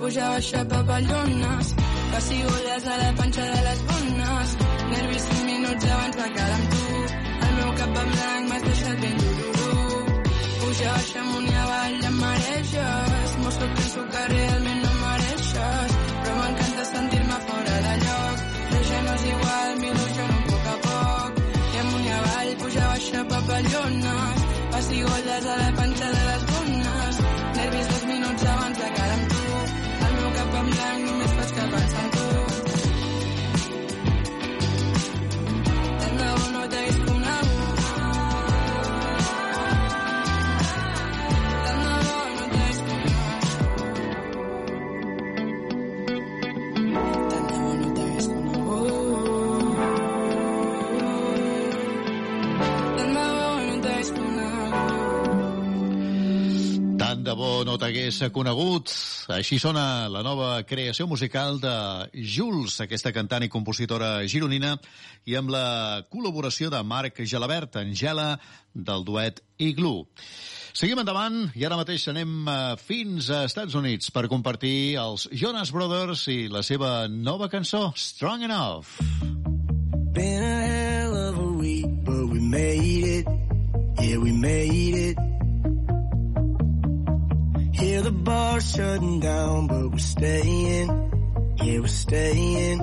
i avall puja baixa papallones pessigolles a la panxa de les bones nervis cinc minuts abans de quedar amb tu. El meu cap en blanc m'has deixat ben dururú puja baixa amunt i avall em mareges. Mostro que penso que realment no mereixes però m'encanta sentir-me fora de lloc. Però ja no és igual m'il·lusiono a poc a poc. I amunt i avall puja baixa papallones pessigolles a la panxa de les no t'hagués conegut
Així sona la nova creació musical de Jules, aquesta cantant i compositora gironina, i amb la col·laboració de Marc Gelabert, Angela, del duet Igloo. Seguim endavant i ara mateix anem eh, fins a Estats Units per compartir els Jonas Brothers i la seva nova cançó, Strong Enough.
Been a hell of a week, but we made it. Yeah, we made it. Hear the bar shutting down, but we're staying. Yeah, we're staying.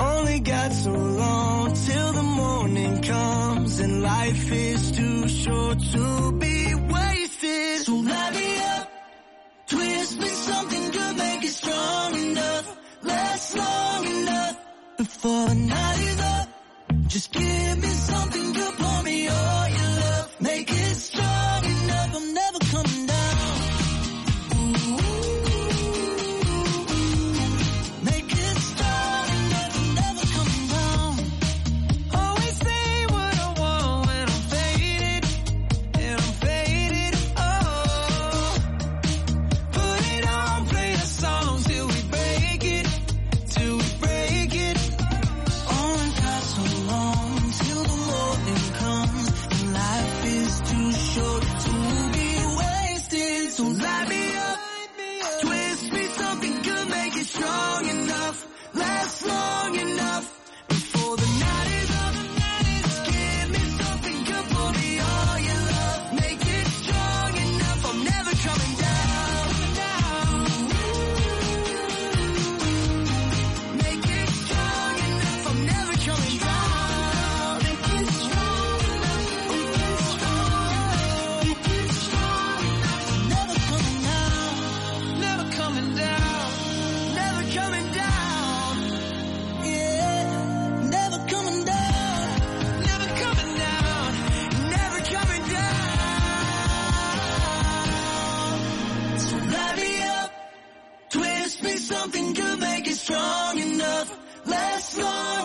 Only got so long till the morning comes, and life is too short to be wasted. So light me up, twist me something good, make it strong enough, last long enough before the night is up. Just give me something good,
Lord.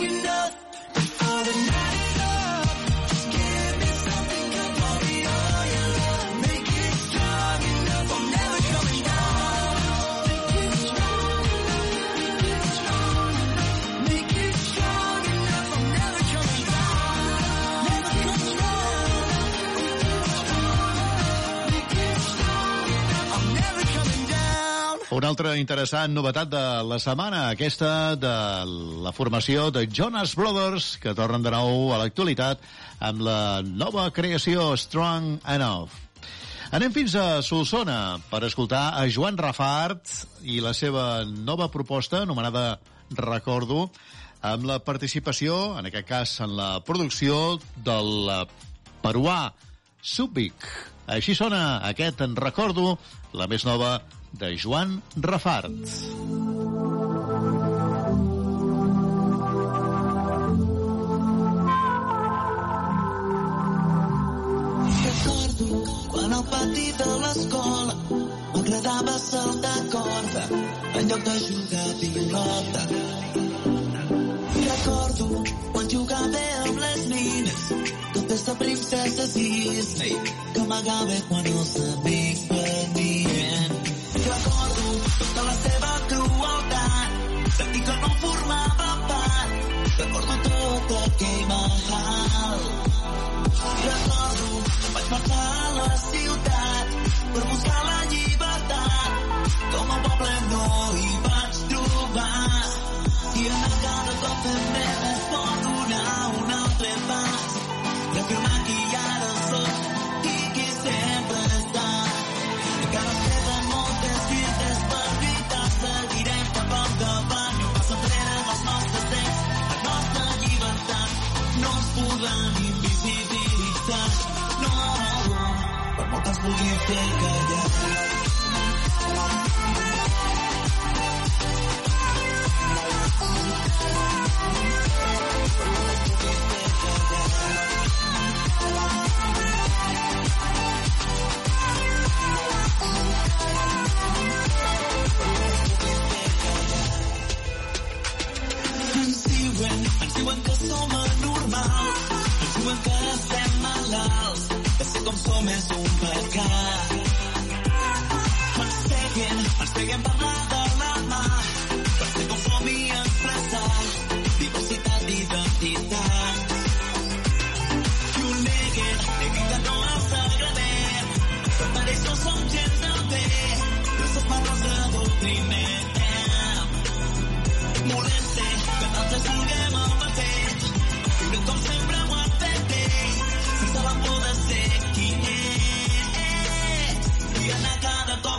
Una altra interessant novetat de la setmana, aquesta de la formació de Jonas Brothers, que tornen de nou a l'actualitat amb la nova creació Strong Enough. Anem fins a Solsona per escoltar a Joan Rafart i la seva nova proposta anomenada Recordo, amb la participació, en aquest cas en la producció del peruà Subic. Així sona aquest en Recordo, la més nova de Joan Rafart.
Recordo quan al pati de l'escola m'agradava saltar corda en lloc de jugar a pilota. Recordo quan jugava amb les nines, totes de princeses Disney, que amagava quan els amics venien. Recordo tota la seva crueltat, sentir que no formava part, recordo tot aquell mahal. Recordo, vaig marxar a la ciutat per buscar la llibertat. Com a poble no hi Until when kau semua normal Until when kau com som és un pecat. Ens peguen, ens peguen parlar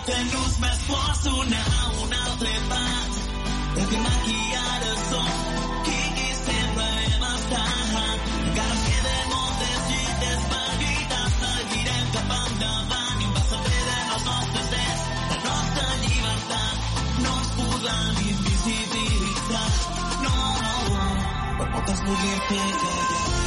cop fent-nos més forts, donar un altre pas, reafirmar qui ara som, qui, qui sempre hem estat. Encara queden moltes lluites per lluitar, seguirem cap endavant i un pas enrere en nostres drets, la nostra llibertat no ens podran invisibilitzar. No, no, per molt que ens vulgui fer callar.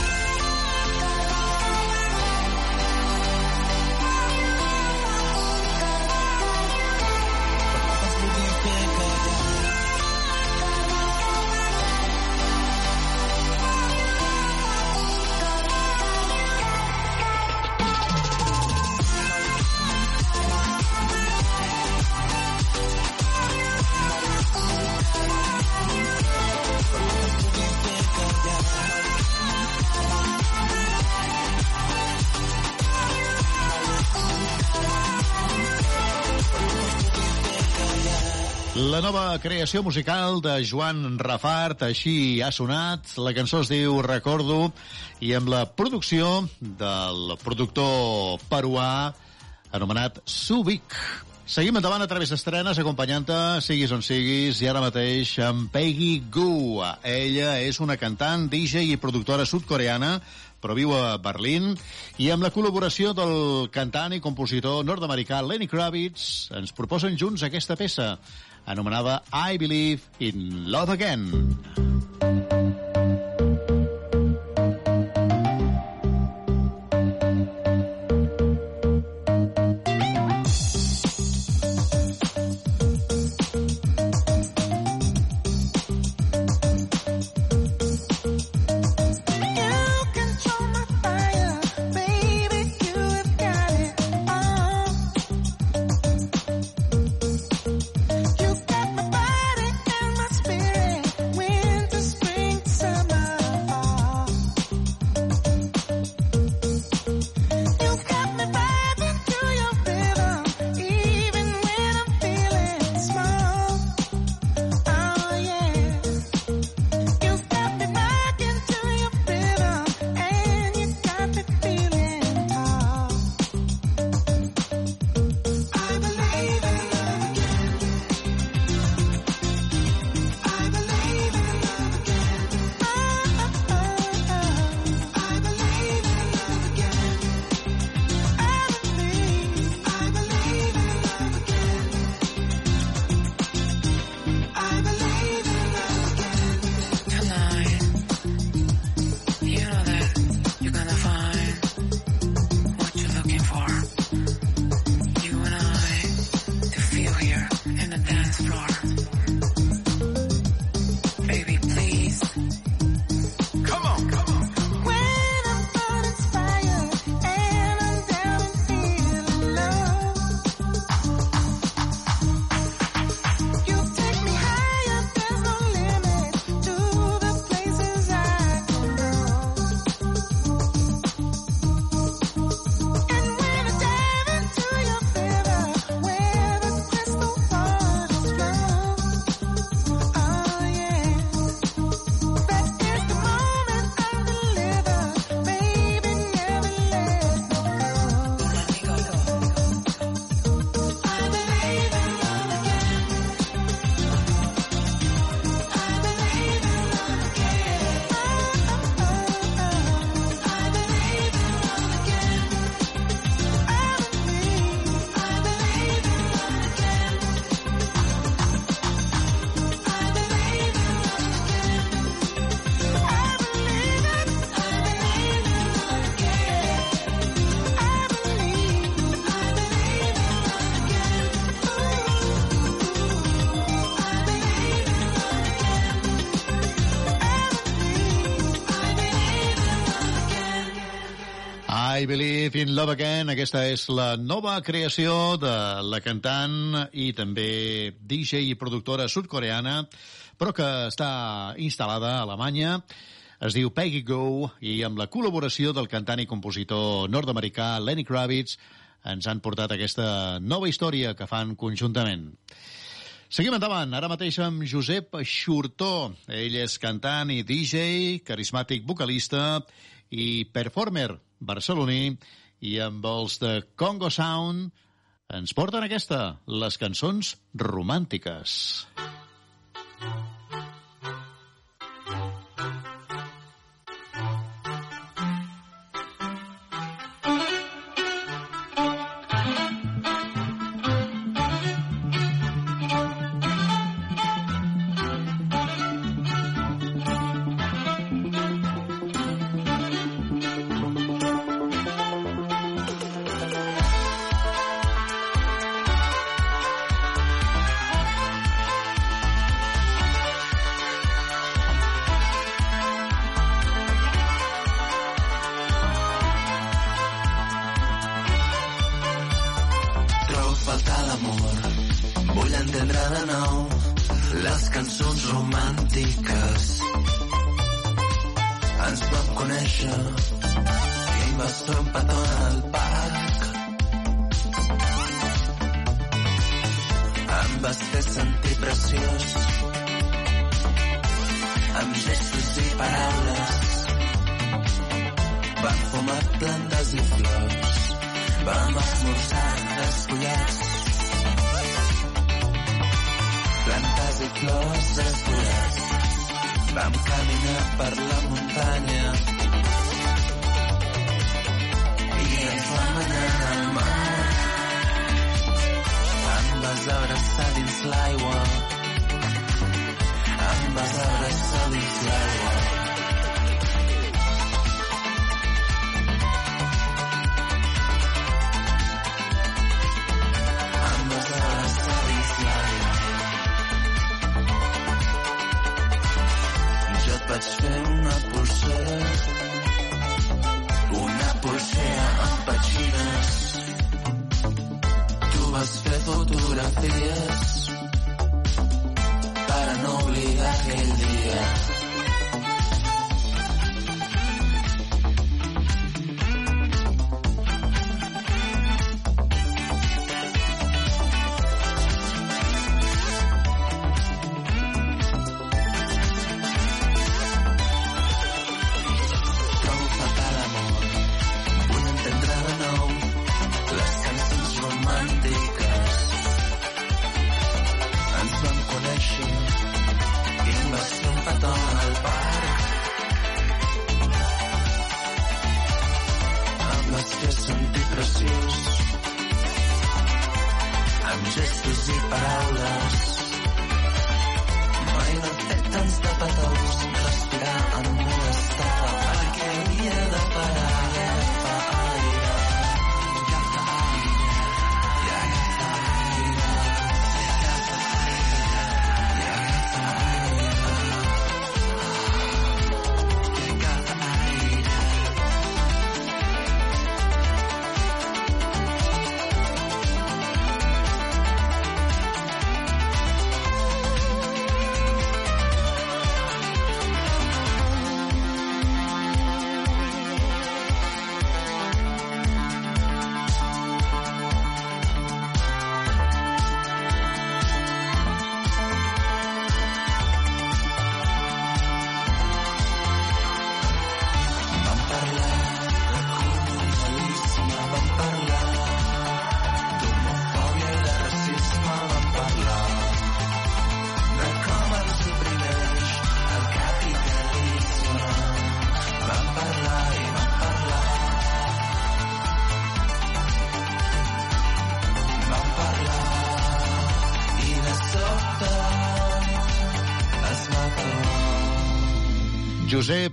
La nova creació musical de Joan Rafart, així ha sonat. La cançó es diu Recordo i amb la producció del productor peruà anomenat Subic. Seguim endavant a través d'estrenes, acompanyant-te, siguis on siguis, i ara mateix amb Peggy Goo. Ella és una cantant, DJ i productora sud-coreana, però viu a Berlín, i amb la col·laboració del cantant i compositor nord-americà Lenny Kravitz, ens proposen junts aquesta peça, anomenada I Believe in Love Again. Love Again. Aquesta és la nova creació de la cantant i també DJ i productora sud-coreana, però que està instal·lada a Alemanya. Es diu Peggy Go i amb la col·laboració del cantant i compositor nord-americà Lenny Kravitz ens han portat aquesta nova història que fan conjuntament. Seguim endavant, ara mateix amb Josep Xurtó. Ell és cantant i DJ, carismàtic vocalista i performer barceloní i amb els de Congo Sound ens porten aquesta, les cançons romàntiques.
Trobo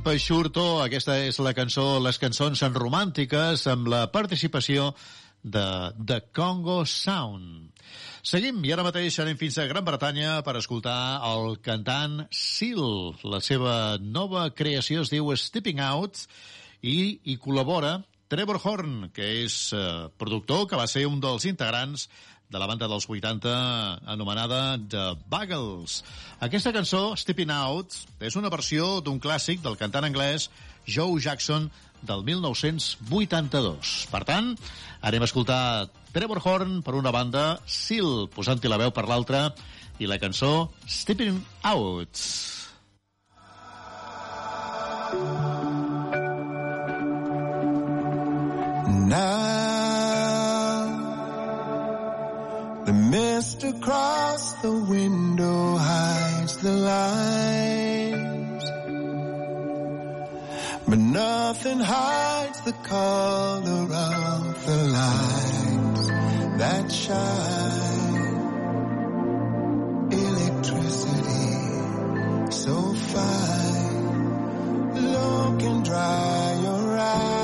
Josep Xurto, aquesta és la cançó Les cançons en romàntiques amb la participació de The Congo Sound. Seguim i ara mateix anem fins a Gran Bretanya per escoltar el cantant Seal. La seva nova creació es diu Stepping Out i hi col·labora Trevor Horn, que és eh, productor, que va ser un dels integrants de la banda dels 80 anomenada The Buggles. Aquesta cançó, Stepping Out, és una versió d'un clàssic del cantant anglès Joe Jackson del 1982. Per tant, anem a escoltar Trevor Horn per una banda, Seal posant-hi la veu per l'altra, i la cançó Stepping Out.
Now, mist across the window hides the lines, but nothing hides the color of the lights that shine. Electricity so fine, look and dry your eyes.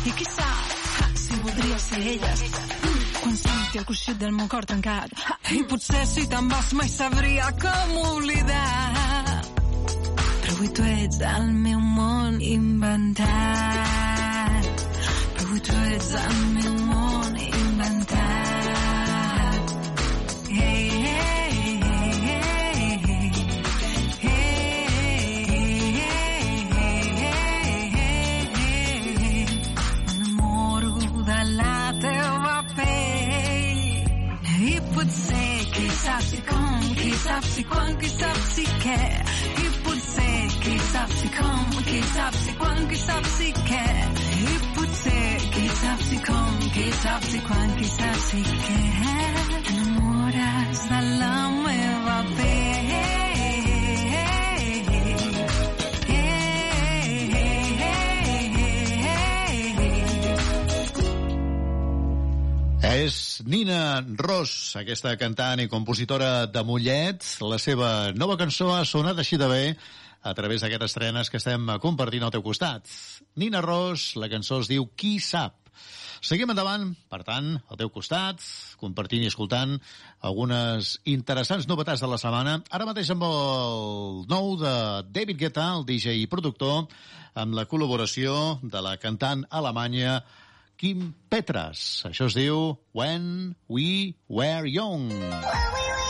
I qui sap si voldria ser mm, quan senti el coixit del meu cor trencat. Ha, I potser si te'n vas mai sabria com oblidar. Però avui tu ets el meu món inventat. Però avui tu ets el meu sap si com, qui sap si quan, qui sap si què i potser qui sap si com, qui sap si quan, qui sap si què i potser qui sap si com, qui sap si quan, qui sap si què t'enamores de la meva pell
És Nina Ross, aquesta cantant i compositora de Mollet. La seva nova cançó ha sonat així de bé a través d'aquestes estrenes que estem compartint al teu costat. Nina Ross, la cançó es diu Qui sap? Seguim endavant, per tant, al teu costat, compartint i escoltant algunes interessants novetats de la setmana. Ara mateix amb el nou de David Guetta, el DJ i productor, amb la col·laboració de la cantant alemanya Kim Petras. Això es diu When We Were Young.
Remember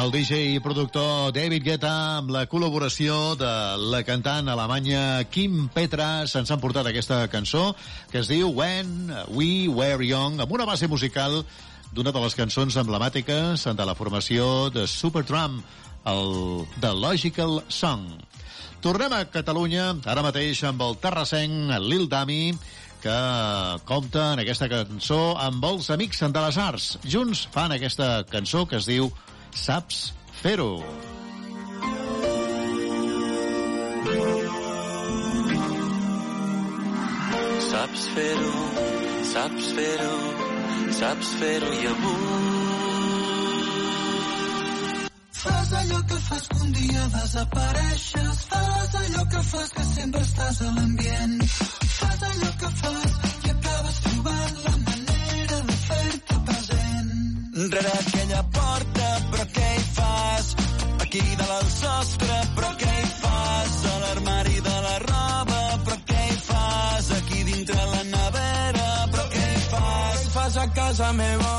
El DJ i productor David Guetta amb la col·laboració de la cantant alemanya Kim Petra se'ns han portat aquesta cançó que es diu When We Were Young amb una base musical d'una de les cançons emblemàtiques de la formació de Supertramp, el The Logical Song. Tornem a Catalunya, ara mateix amb el terrassenc Lil Dami, que compta en aquesta cançó amb els Amics de les Arts. Junts fan aquesta cançó que es diu Saps fer-ho.
Saps fer-ho, saps fer-ho, saps fer-ho i avui.
Fas allò que fas que un dia desapareixes, fas allò que fas que sempre estàs a l'ambient, fas allò que fas i acabes trobant la manera de fer-te present.
Rere aquella porta, Aquí dalt al sostre, però què hi fas? A l'armari de la roba, però què hi fas? Aquí dintre la nevera, però què hi fas?
Què hi fas a casa meva?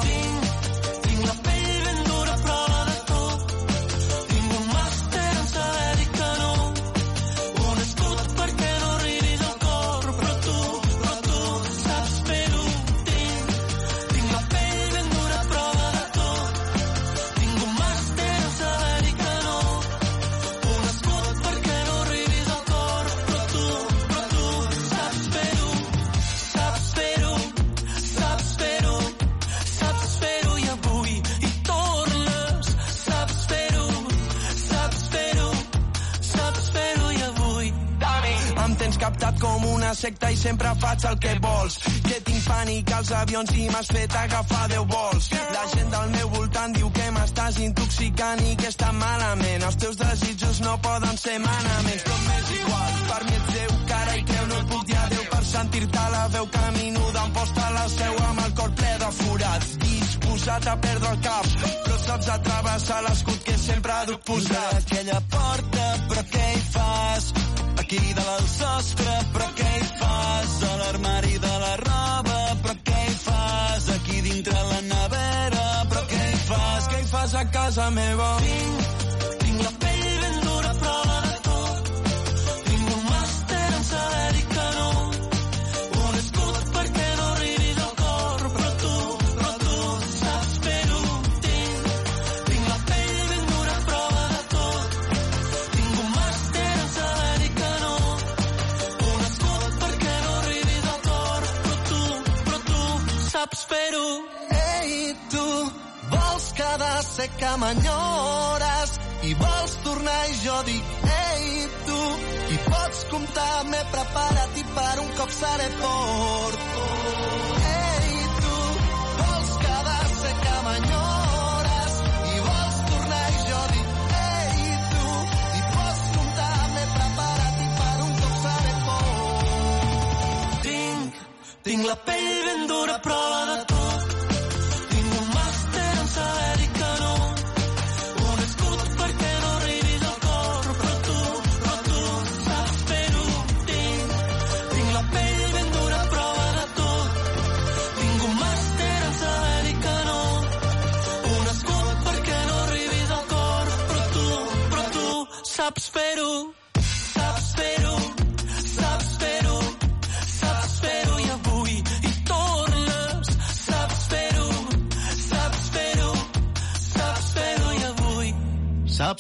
Secta i sempre faig el que vols. Que tinc pànic als avions i m'has fet agafar 10 vols. La gent del meu voltant diu que m'estàs intoxicant i que està malament. Els teus desitjos no poden ser manaments. Tot m'és igual, per mi ets Déu, cara i creu, no et puc dir adéu per sentir-te la veu caminuda. Em posta la seu amb el cor ple de forats. Disposat a perdre el cap, però saps atravessar l'escut que sempre dut posat. aquella porta, però què hi fas? Dalt al sostre, però què hi fas? A l'armari de la roba, però què hi fas? Aquí dintre la nevera, però què hi fas?
Què hi fas a casa meva?
Tinc saps fer-ho. Ei, tu, vols quedar ser que m'enyores i vols tornar i jo dic, ei, tu, i pots comptar, m'he preparat i per un cop seré fort. Ei, Tinc, la pell ben dura, prova de tot. Tinc un màster en saber dir que no. Un escut perquè no arribis al cor, però tu, però tu saps fer-ho. Tinc, tinc la pell ben dura, prova de tot. Tinc un màster en saber dir que no. Un escut perquè no arribis al cor, però tu, però tu saps fer-ho.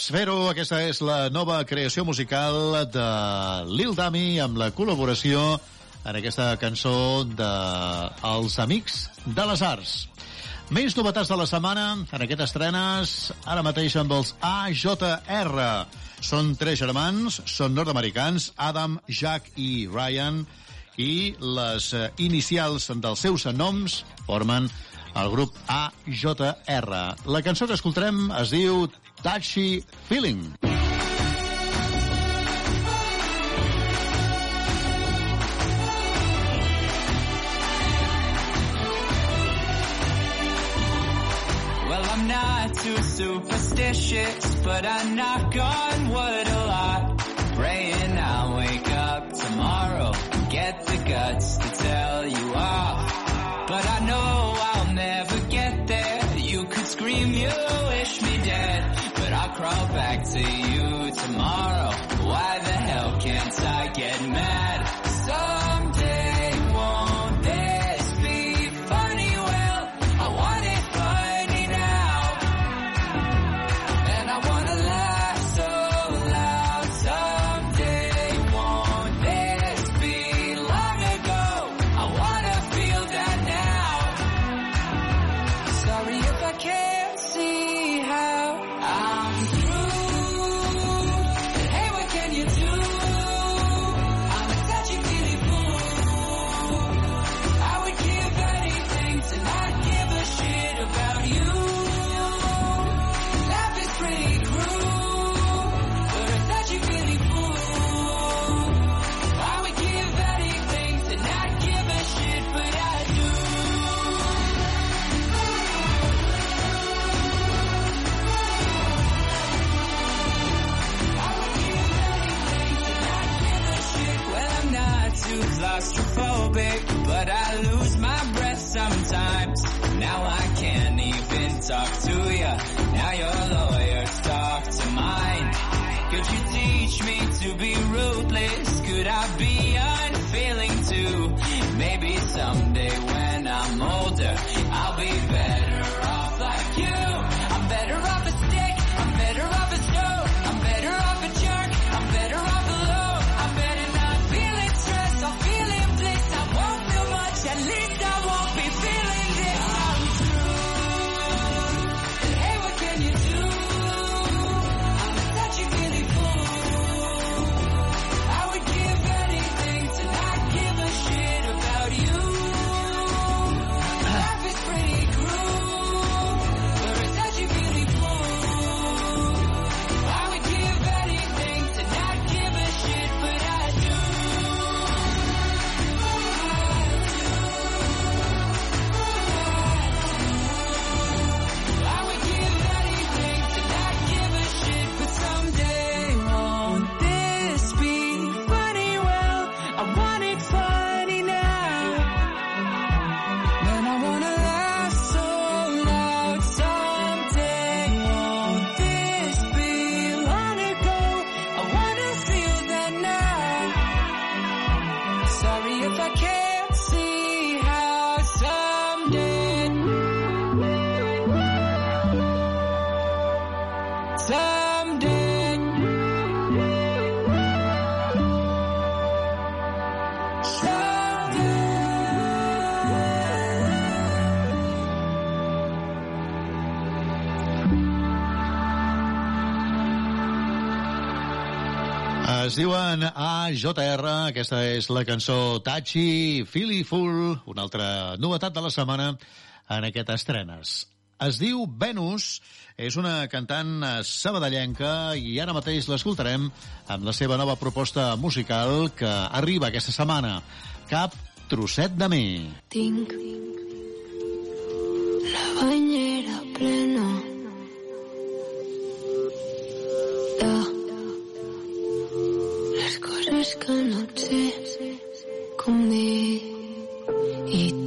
Saps fer-ho?
Aquesta és la nova creació musical de Lil Dami amb la col·laboració en aquesta cançó de Els Amics de les Arts. Més novetats de la setmana en aquestes estrenes, ara mateix amb els AJR. Són tres germans, són nord-americans, Adam, Jack i Ryan, i les eh, inicials dels seus noms formen el grup AJR. La cançó que escoltarem es diu Touchy Feeling.
Well, I'm not too superstitious, but I knock on wood a lot. Praying I'll wake up tomorrow and get the guts to tell you off. But I know crawl
back to you tomorrow. Why the hell can't I get mad?
es diuen AJR, aquesta és la cançó Tachi Filiful, una altra novetat de la setmana en aquest estrenes. Es diu Venus, és una cantant sabadellenca i ara mateix l'escoltarem amb la seva nova proposta musical que arriba aquesta setmana. Cap trosset de mi.
Tinc la banyera plena que no et sé com dir i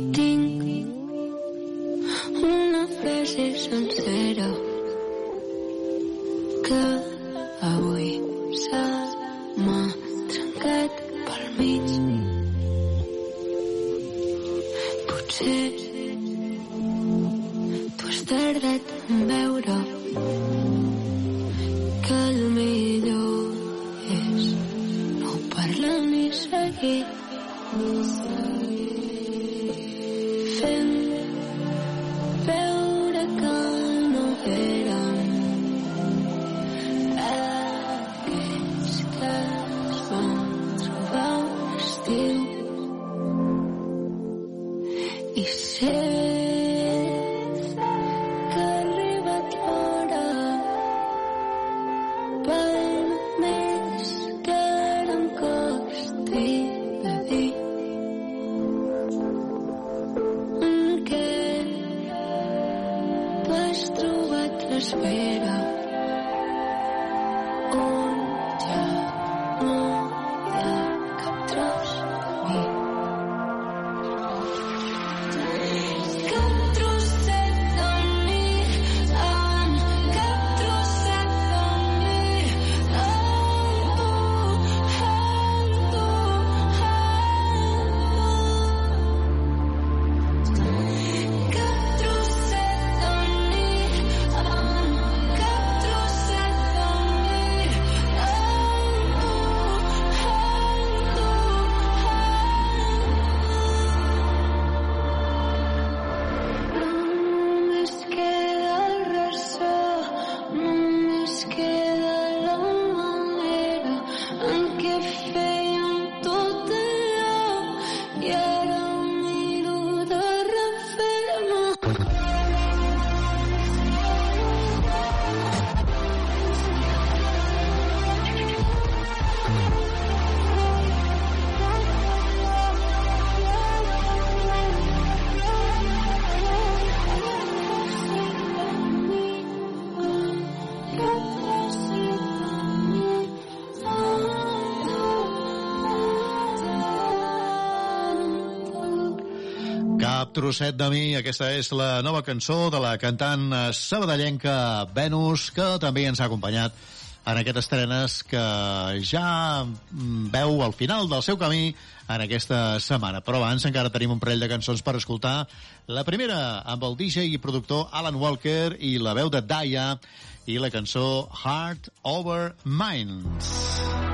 Cap trosset de mi, aquesta és la nova cançó de la cantant sabadellenca Venus, que també ens ha acompanyat en aquestes estrenes que ja veu al final del seu camí en aquesta setmana. Però abans encara tenim un parell de cançons per escoltar. La primera amb el DJ i productor Alan Walker i la veu de Daya i la cançó Heart Over Minds.
I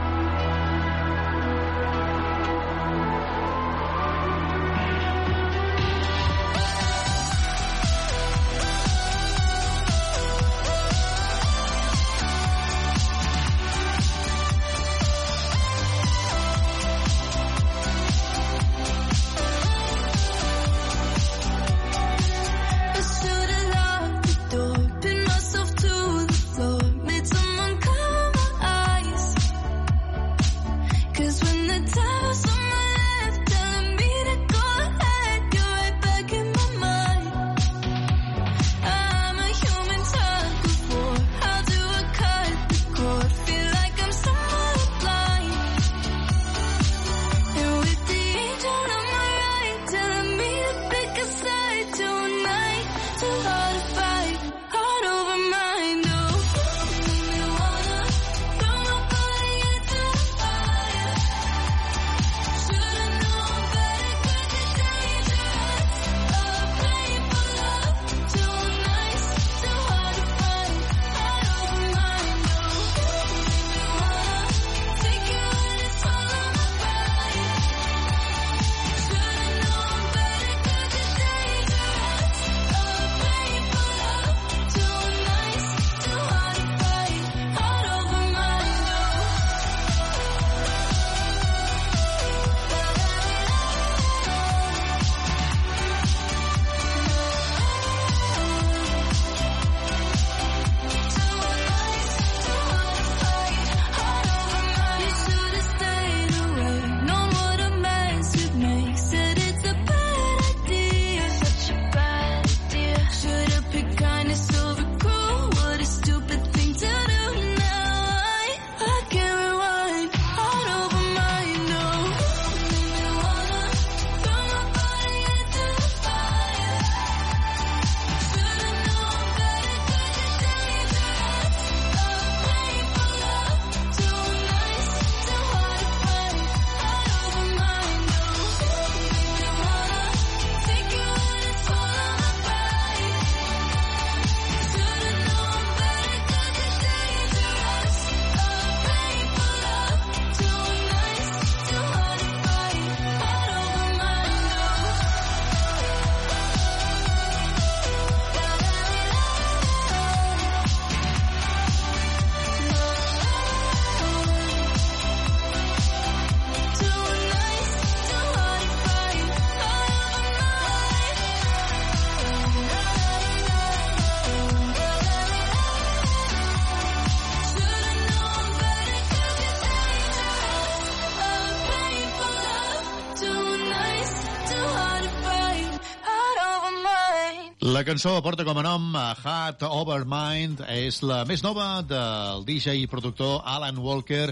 cançó porta com a nom a Heart Over Mind, és la més nova del DJ i productor Alan Walker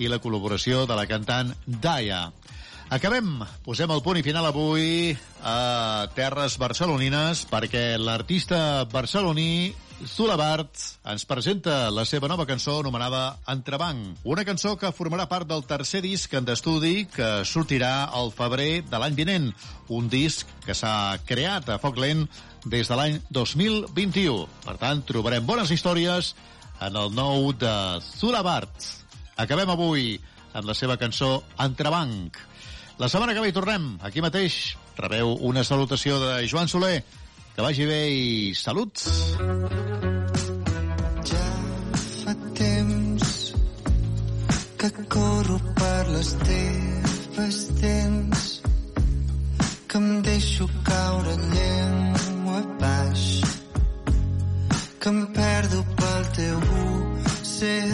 i la col·laboració de la cantant Daya. Acabem, posem el punt i final avui a terres barcelonines perquè l'artista barceloní Zulabart ens presenta la seva nova cançó anomenada Entrebanc. Una cançó que formarà part del tercer disc en d'estudi que sortirà al febrer de l'any vinent. Un disc que s'ha creat a foc lent des de l'any 2021. Per tant, trobarem bones històries en el nou de Zulabart. Acabem avui amb la seva cançó Entrebanc. La setmana que ve hi tornem. Aquí mateix rebeu una salutació de Joan Soler. Que vagi bé i salut!
Ja fa temps
que corro per les teves dents que em deixo caure lleu que em perdo pel teu busser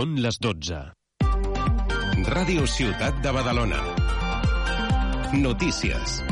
Són les 12. Ràdio Ciutat de Badalona. Notícies.